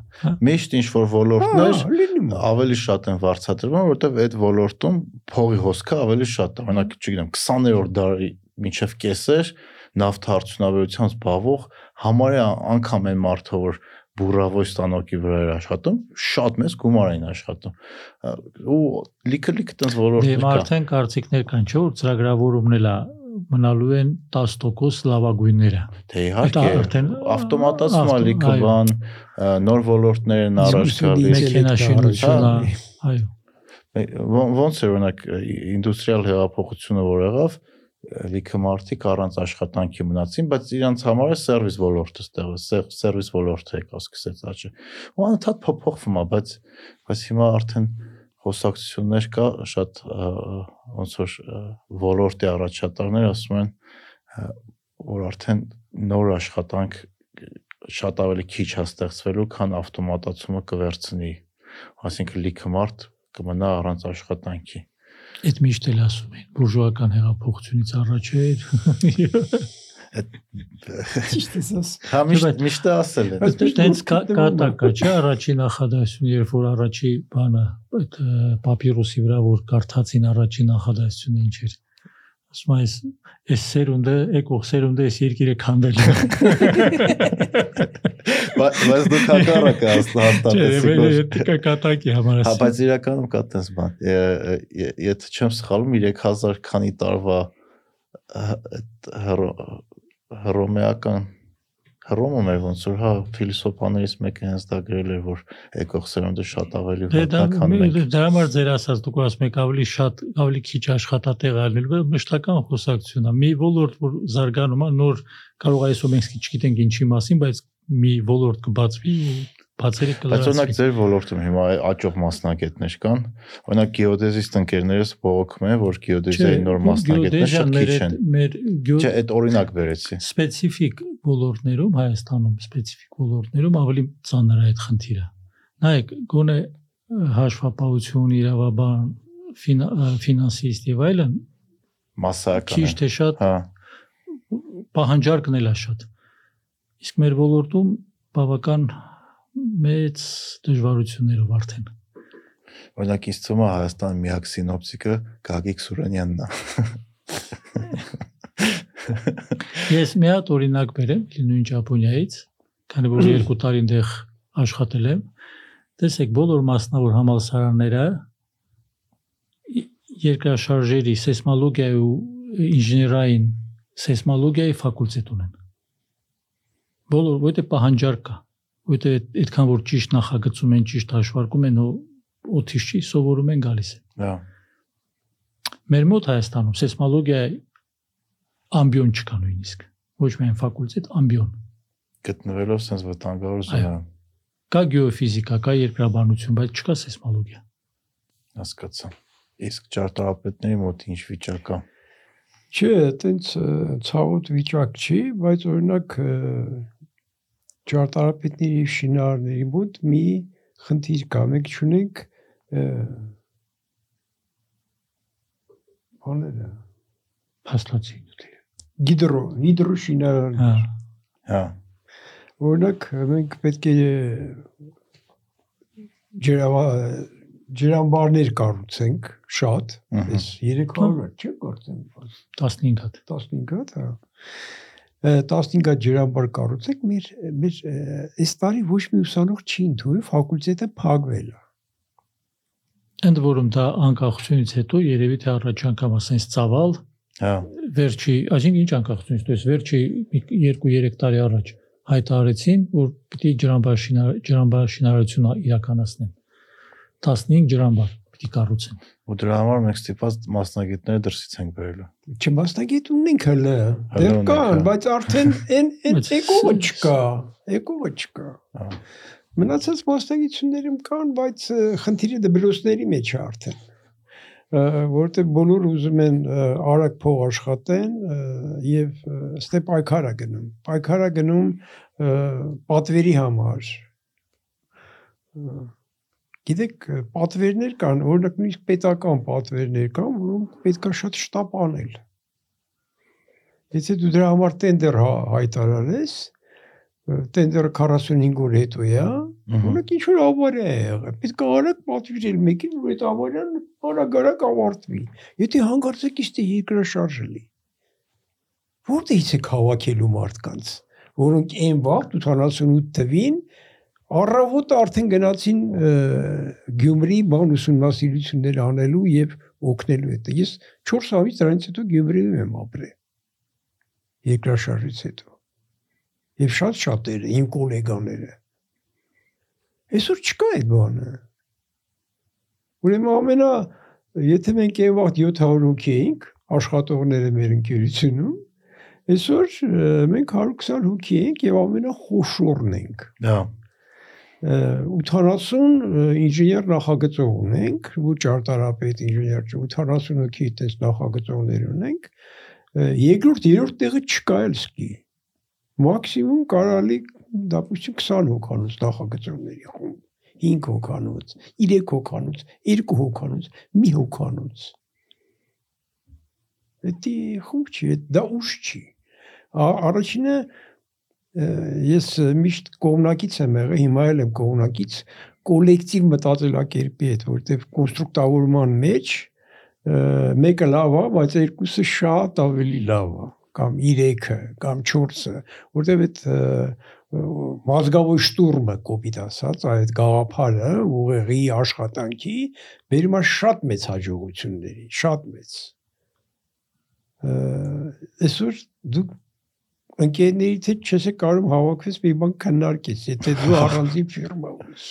միշտ ինչ որ ոլորտներ Հա, ավելի շատ են վարձատրվում, որովհետև այդ ոլորտում փողի հոսքը ավելի շատ է։ Օրինակ, չգիտեմ, 20-րդ դարի մինչև կեսեր նավթ արդյունաբերությամբ զբաղվող համարյա անգամ այն մարդը, որ բուրավոյ ստանոկի վրա էր աշխատում, շատ մեծ գումար էին աշխատում։ Ու լիքը-լիքը տես Դե ոլորտներ կա։ արդեն կարծիքներ կան, չէ՞ որ ծրագրավորումն էլա մնալու են 10% լավագույնները։ Թե իհարկե արդեն ավտոմատացումը ավտո- լիքը բան, նոր ոլորտներ են առաջ գալիս։ մեքենաշինությունը, Հա, այո։ ոնց է օրինակ ինդուստրիալ հեղափոխությունը որ եղավ լիքը մարդիկ առանց աշխատանքի մնացին, բայց իրանց համար է սերվիս ոլորտը ստեղը, սերվիս ոլորտը եկա սկսեց աճը։ Ու անընդհատ փոփոխվում է, բայց բայց հիմա արդեն խոսակցություններ կա շատ ոնց որ ոլորտի առաջատարներ ասում են որ արդեն նոր աշխատանք շատ ավելի քիչ է ստեղծվելու, քան ավտոմատացումը կվերցնի այսինքն լիքը մարդ կմնա առանց աշխատանքի։ Այդ միշտ էլ ասում են, բուրժուական հեղափոխությունից առաջ էր։ Ճիշտ ես ասում։ Հա միշտ միշտ է ասել են։ է։ կատակա, չէ, առաջին նախադասություն, երբ որ առաջի բանը այդ պապիրոսի վրա որ կարդացին առաջին նախադասությունը ինչ էր։ Ասում այս այս սերունդը, եկող սերունդը այս երկիրը քանդել է։ Բայց դու հակառակը Չէ, հաստատեցի։ վեր կատակի համար Հա, ասում։ բայց իրականում կա տես բան։ Եթե չեմ սխալվում 3000 քանի տարվա հռոմեական հռոմում էր ոնց որ հա ֆիլիսոփաներից մեկը հենց դա գրել էր որ եկող սերունդը շատ ավելի Դե դա վատա քան մենք։ դրա համար ձեր ասած դուք ասում եք ավելի շատ ավելի քիչ աշխատատեղ ալնելու մշտական խոսակցություն է մի ոլորտ որ զարգանում է նոր կարող է այսօր մենք չգիտենք ինչի մասին բայց մի ոլորտ կբացվի ու բացերի կլրացվի։ Բայց օրինակ ձեր ոլորտում հիմա աճող մասնակիցներ կան։ Օրինակ գեոդեզիստ ընկերներս բողոքում են, որ գեոդեզիայի նոր մասնակիցներ շատ քիչ են։ Մեր Չէ, այդ օրինակ վերեցի։ Սպეციფიկ ոլորտներում Հայաստանում սպეციფიկ ոլորտներում ավելի ծանր է այդ խնդիրը։ Նայեք, գոնե հաշվապահություն, իրավաբան, ֆինանսիստ եւ այլն մասսայական։ Քիչ թե շատ։ Հա։ Պահանջարկն էլ է շատ։ Հա իսկ մեր ոլորտում բավական մեծ դժվարություններով արդեն Օրինակ ինձ թվում է Հայաստան միակ սինոպտիկը Գագիկ Սուրենյանն է։ Ես մի հատ օրինակ բերեմ նույն Ճապոնիայից, քանի որ երկու տարի այնտեղ աշխատել եմ։ Տեսեք, բոլոր մասնավոր համալսարանները երկրաշարժերի սեյսմոլոգիայի ու ինժեներային սեյսմոլոգիայի ֆակուլտետ ունեն։ Բոլոր, որտե պահանջարկ կա, որտե այդքան որ ճիշտ նախագծում են, ճիշտ հաշվարկում են, օթիշ չի սովորում են գալիս են։ Հա։ Մեր մոտ Հայաստանում սեյսմոլոգիայի ամբիոն չկա նույնիսկ։ Ոչ միայն ֆակուլտետ, ամբիոն։ Գտնվելով sense վտանգավոր զոնա, Կա գեոֆիզիկա, կա երկրաբանություն, բայց չկա սեյսմոլոգիա։ հասկացա։ Իսկ ճարտարապետների մոտ ինչ վիճակ կա։ Չէ, այտենց ցավոտ վիճակ չի, բայց օրինակ ճարտարապետների եւ շինարարների մոտ մի խնդիր կա, մենք ունենք բաները Փաստացի դու։ գիդրո, հիդրո շինարար Հա։ Հա։ Օրինակ մենք պետք է ջրավա ջրամբարներ կառուցենք շատ, այս 300 չէ գործեն, 15 հատ։ 15 հատ, հա։ Ը, 15 հատ ջրամբար կառուցենք, մեր մեր այս տարի ոչ մի ուսանող չի ընդունել, ֆակուլտետը փակվել է։ Ընդ որում դա անկախությունից հետո երևի թե առաջ անգամ ասենց ծավալ Հա։ վերջի, այսինքն ինչ անկախությունից, դες վերջի 2-3 տարի առաջ հայտարարեցին, որ պիտի ջրամբարշինար ջրամբարշինարարություն իրականացնեն։ 15 ջրամբար պիտի կառուցեն։ Ու դրա համար մենք ստիպված մասնագետները դրսից ենք բերելու։ Չմասնագետ ունենք հələ։ Հələ Դեռ ունենք, կան, հա։ բայց արդեն այն այն էկողը չկա, էկողը չկա։ Հա։ Մնացած մասնագիտություններում կան, բայց խնդիրը դպրոցների մեջ է արդեն։ Որտեղ բոլորը ուզում են արագ փող աշխատեն եւ ստե պայքարա գնում։ Պայքարա գնում պատվերի համար։ Գիտեք, պատվերներ կան, օրինակ նույնիսկ պետական պատվերներ կան, որոնք պետքա շատ շտապ անել։ Եթե դու դրա համար տենդեր հա- հայտարարես, տենդերը 45 օր հետո է, Օրինակ ինչ որ ավարի է եղել։ Պետք է արագ պատվիրել մեկին, որ այդ ավարյան արագ-արագ ավարտվի։ Եթե հանգարցեք իստե երկրաշարժը լի։ Որտեղից է հավաքելու մարդկանց, որոնք այն վաղ 88 թվին առավոտ արդեն գնացին Գյումրի բան ուսումնասիրություններ անելու եւ օգնելու հետ։ Ես 4 ամիս դրանից հետո Գյումրիում եմ ապրել։ Երկրաշարժից հետո։ Եվ շատ շատերը, իմ գոլեգաները Այսօր չկա այդ բանը։ Ուրեմն ամենա եթե մենք այն վաղ 700 հոգի էինք աշխատողները մեր ընկերությունում, այսօր մենք 120 հոգի ենք եւ ամենախոշորն ենք։ Ը, 80 ը, ինժեներ նախագծող ունենք, ու ճարտարապետ ինժեներ, 80 հոգի այդպես նախագծողներ ունենք։ Երկրորդ, երրորդ տեղը չկա էլ սկի։ Մաքսիմում կարալի դապուստի 20 հոգանոց նախագծողների խումբ, 5 հոգանոց, 3 հոգանոց, 2 հոգանոց, մի հոգանոց։ Դա խումբ չի, դա ուշ չի։ Ա- Առաջինը ես միշտ կողմնակից եմ եղել, հիմա էլ եմ կողմնակից կոլեկտիվ մտածելակերպի հետ, որտեղ կոնստրուկտավորման մեջ մեկը լավ է, բայց երկուսը շատ ավելի լավ է կամ 3-ը կամ 4-ը, որտեղ այդ մազգավոր շտուրմը կոպիտ ասած, այդ գաղափարը ուղեղի աշխատանքի բերում է շատ մեծ հաջողությունների, շատ մեծ։ Այսօր դու ընկերներից հետ չես կարող հավաքվես մի բան քննարկես, եթե դու առանձին ֆիրմա ունես։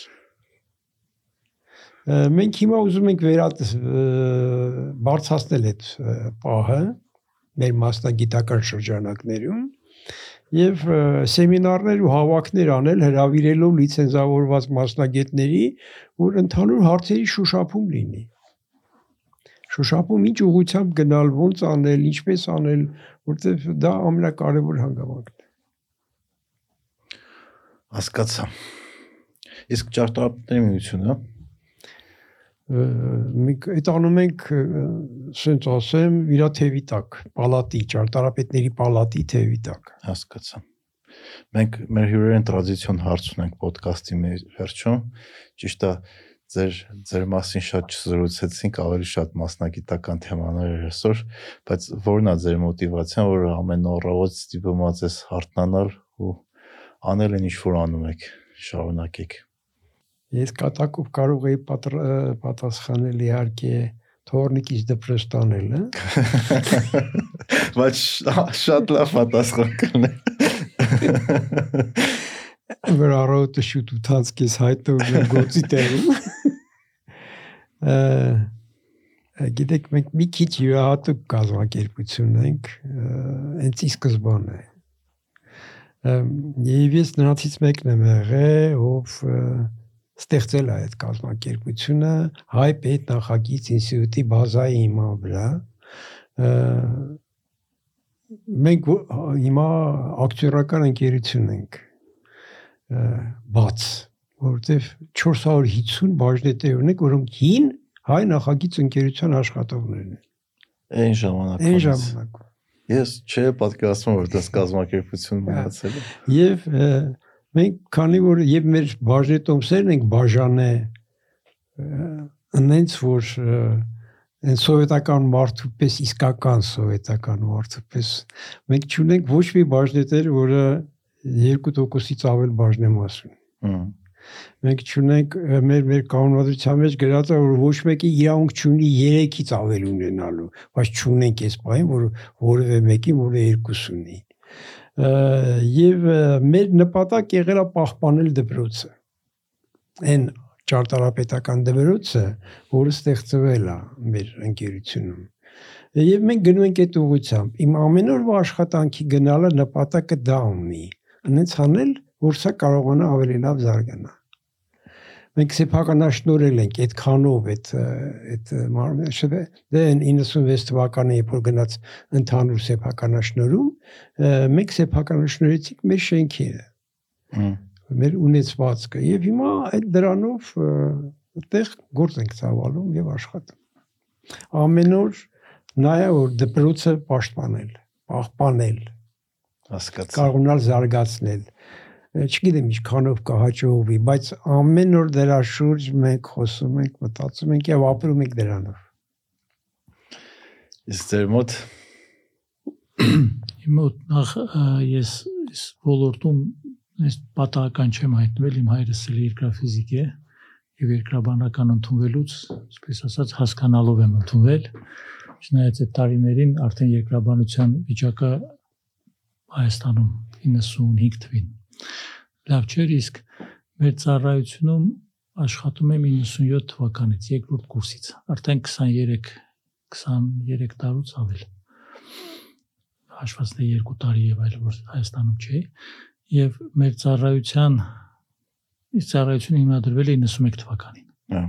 Մենք հիմա ուզում ենք վերատ բարձրացնել այդ պահը մեր մասնագիտական շրջանակներում եւ սեմինարներ ու հավաքներ անել հրավիրելով լիցենզավորված մասնագետների, որ ընդհանուր հարցերի շոշափում լինի։ Շոշափում ինչ ուղղությամբ գնալ, ոնց անել, ինչպես անել, որտեվ դա ամենակարևոր հանգամանքն է։ Հասկացա։ Իսկ ճարտարապետների միությունը Ը, Մենք այդ անում ենք ասենց ասեմ, իր թևի տակ, պալատի, ճարտարապետների պալատի թևի տակ։ հասկացա։ Մենք մեր հյուրերեն տրադիցիոն հարց ունենք ոդկասթի մեր վերջում։ Ճիշտ է, ձեր ձեր մասին շատ չզրուցեցինք, ավելի շատ մասնագիտական թեմաներ էր այսօր, բայց ո՞րն է ձեր մոտիվացիան, որ ամեն առավոտ ստիպված ես հարթնանալ ու անել այն ինչ որ անում եք, շարունակեք։ Ես կատակով կարող էի պատասխանել իհարկե թորնիկից դպրոց տանել, հա։ Բայց շա- շատ լավ պատասխան կլինի։ որ առավոտը շուտ ուտած կես հայտնվում եմ գործի տեղում։ Գիտեք, մենք մի քիչ յուրահատուկ կազմակերպություն ենք, հենց ի սկզբանե։ Եվ ես նրանցից մեկն եմ եղել, ով ստեղծել է այդ կազմակերպությունը հայ պետ նախագիծ ինստիտուտի բազայի հիման վրա։ Մենք հիմա ակտիորական ընկերություն ենք բաց, որովհետև 450 բաժնետեր ունենք, որոնք հին հայ նախագիծ ընկերության աշխատողներն են։ Այն ժամանակ։ Այն ժամանակ։ Ես չէ պատկերացնում որ դες կազմակերպություն մնացել է։ Եվ մենք քանի որ եւ մեր բաժնետոմսերն ենք բաժանե այնց որ այն սովետական մարդու պես իսկական սովետական մարդու պես մենք չունենք ոչ մի բաժնետեր, որը 2%-ից ավել բաժնեմաս ունի։ Հմ։ Մենք ճունենք մեր մեր կանոնադրության մեջ գրած է որ ոչ մեկի իրավունք չունի 3-ից ավել ունենալու, բայց ճունենք այս բանը, որ որևէ մեկի որը երկուս ունի։ Ա, Եվ մեր նպատակ եղել է պահպանել դպրոցը։ Այն ճարտարապետական դպրոցը, որը ստեղծվել է մեր ընկերությունում։ Եվ մենք գնում ենք այդ ուղղությամբ։ Իմ ամեն օրվա աշխատանքի գնալը նպատակը դա ունի։ Անենց անել, որ սա կարողանա ավելի լավ զարգանա։ Մենք սեփականաշնորել ենք այդ ը, այդ մարմինը շվե դե 96 թվականը երբ որ գնաց ընդհանուր սեփականաշնորում ը, մենք սեփականաշնորեցինք մեր շենքերը մեր ունեցվածքը եւ հիմա այդ դրանով այդտեղ գործ ենք ծավալում եւ աշխատում ամեն օր նայա որ դպրոցը պաշտպանել պահպանել Հասկացա։ կարողանալ զարգացնել չգիտեմ ինչքանով կհաջողվի բայց ամեն օր դրա շուրջ մենք խոսում ենք մտածում ենք եւ ապրում ենք դրանով Իսկ ձեր մոտ Իմ մոտ նախ ես ես ոլորտում ես պատահական չեմ հայտնվել, իմ հայրս էլ երկրաֆիզիկ է եւ երկրաբանական ընդունվելուց, այսպես ասած, հասկանալով եմ ընդունվել։ Չնայած այդ տարիներին արդեն երկրաբանության վիճակը Հայաստանում 95 թվին լավ չէր, իսկ մեր ծառայությունում աշխատում եմ 97 թվականից, երկրորդ կուրսից, արդեն 23 23 տարուց ավել հաշված թե 2 տարի եւ այլ որ Հայաստանում չէ եւ մեր ծառայության ծառայությունը հիմնադրվել է 91 թվականին Հա։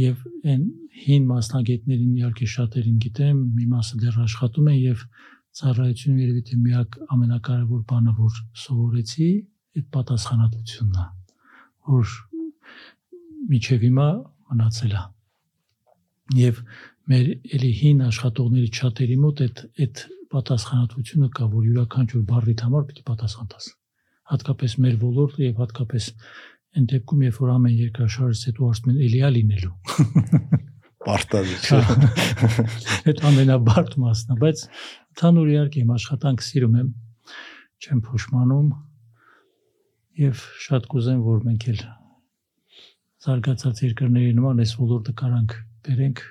եւ այն հին մասնագետներին իհարկե շատերին գիտեմ մի մասը դեռ աշխատում են եւ ծառայությունը երևի թե միակ ամենակարևոր բանը որ սովորեցի այդ պատասխանատվությունն է որ միջև հիմա մնացել է եւ մեր էլի հին աշխատողների շատերի մոտ այդ այդ պատասխանատվությունը կա, որ յուրաքանչյուր բառիդ համար պիտի պատասխան տաս։ Հատկապես մեր ոլորտը եւ հատկապես այն դեպքում, երբ որ ամեն երկրաշարժից հետո ասում են էլի է լինելու։ Չէ։ Այդ ամենաբարդ մասն է, բայց ցանուր իհարկե իմ աշխատանքը սիրում եմ, չեմ փոշմանում եւ շատ կուզեմ, որ մենք էլ զարգացած երկրների նման այս ոլորտը կարանք բերենք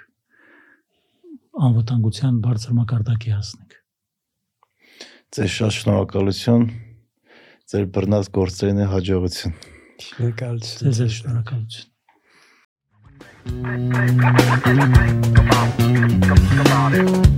անվտանգության բարձր մակարդակի հասնենք։ Ձեր շատ շնորհակալություն։ Ձեր բռնած գործերին հաջողություն։ շնորհակալություն Ձեզ էլ շնորհակալություն։ Come on, come on in.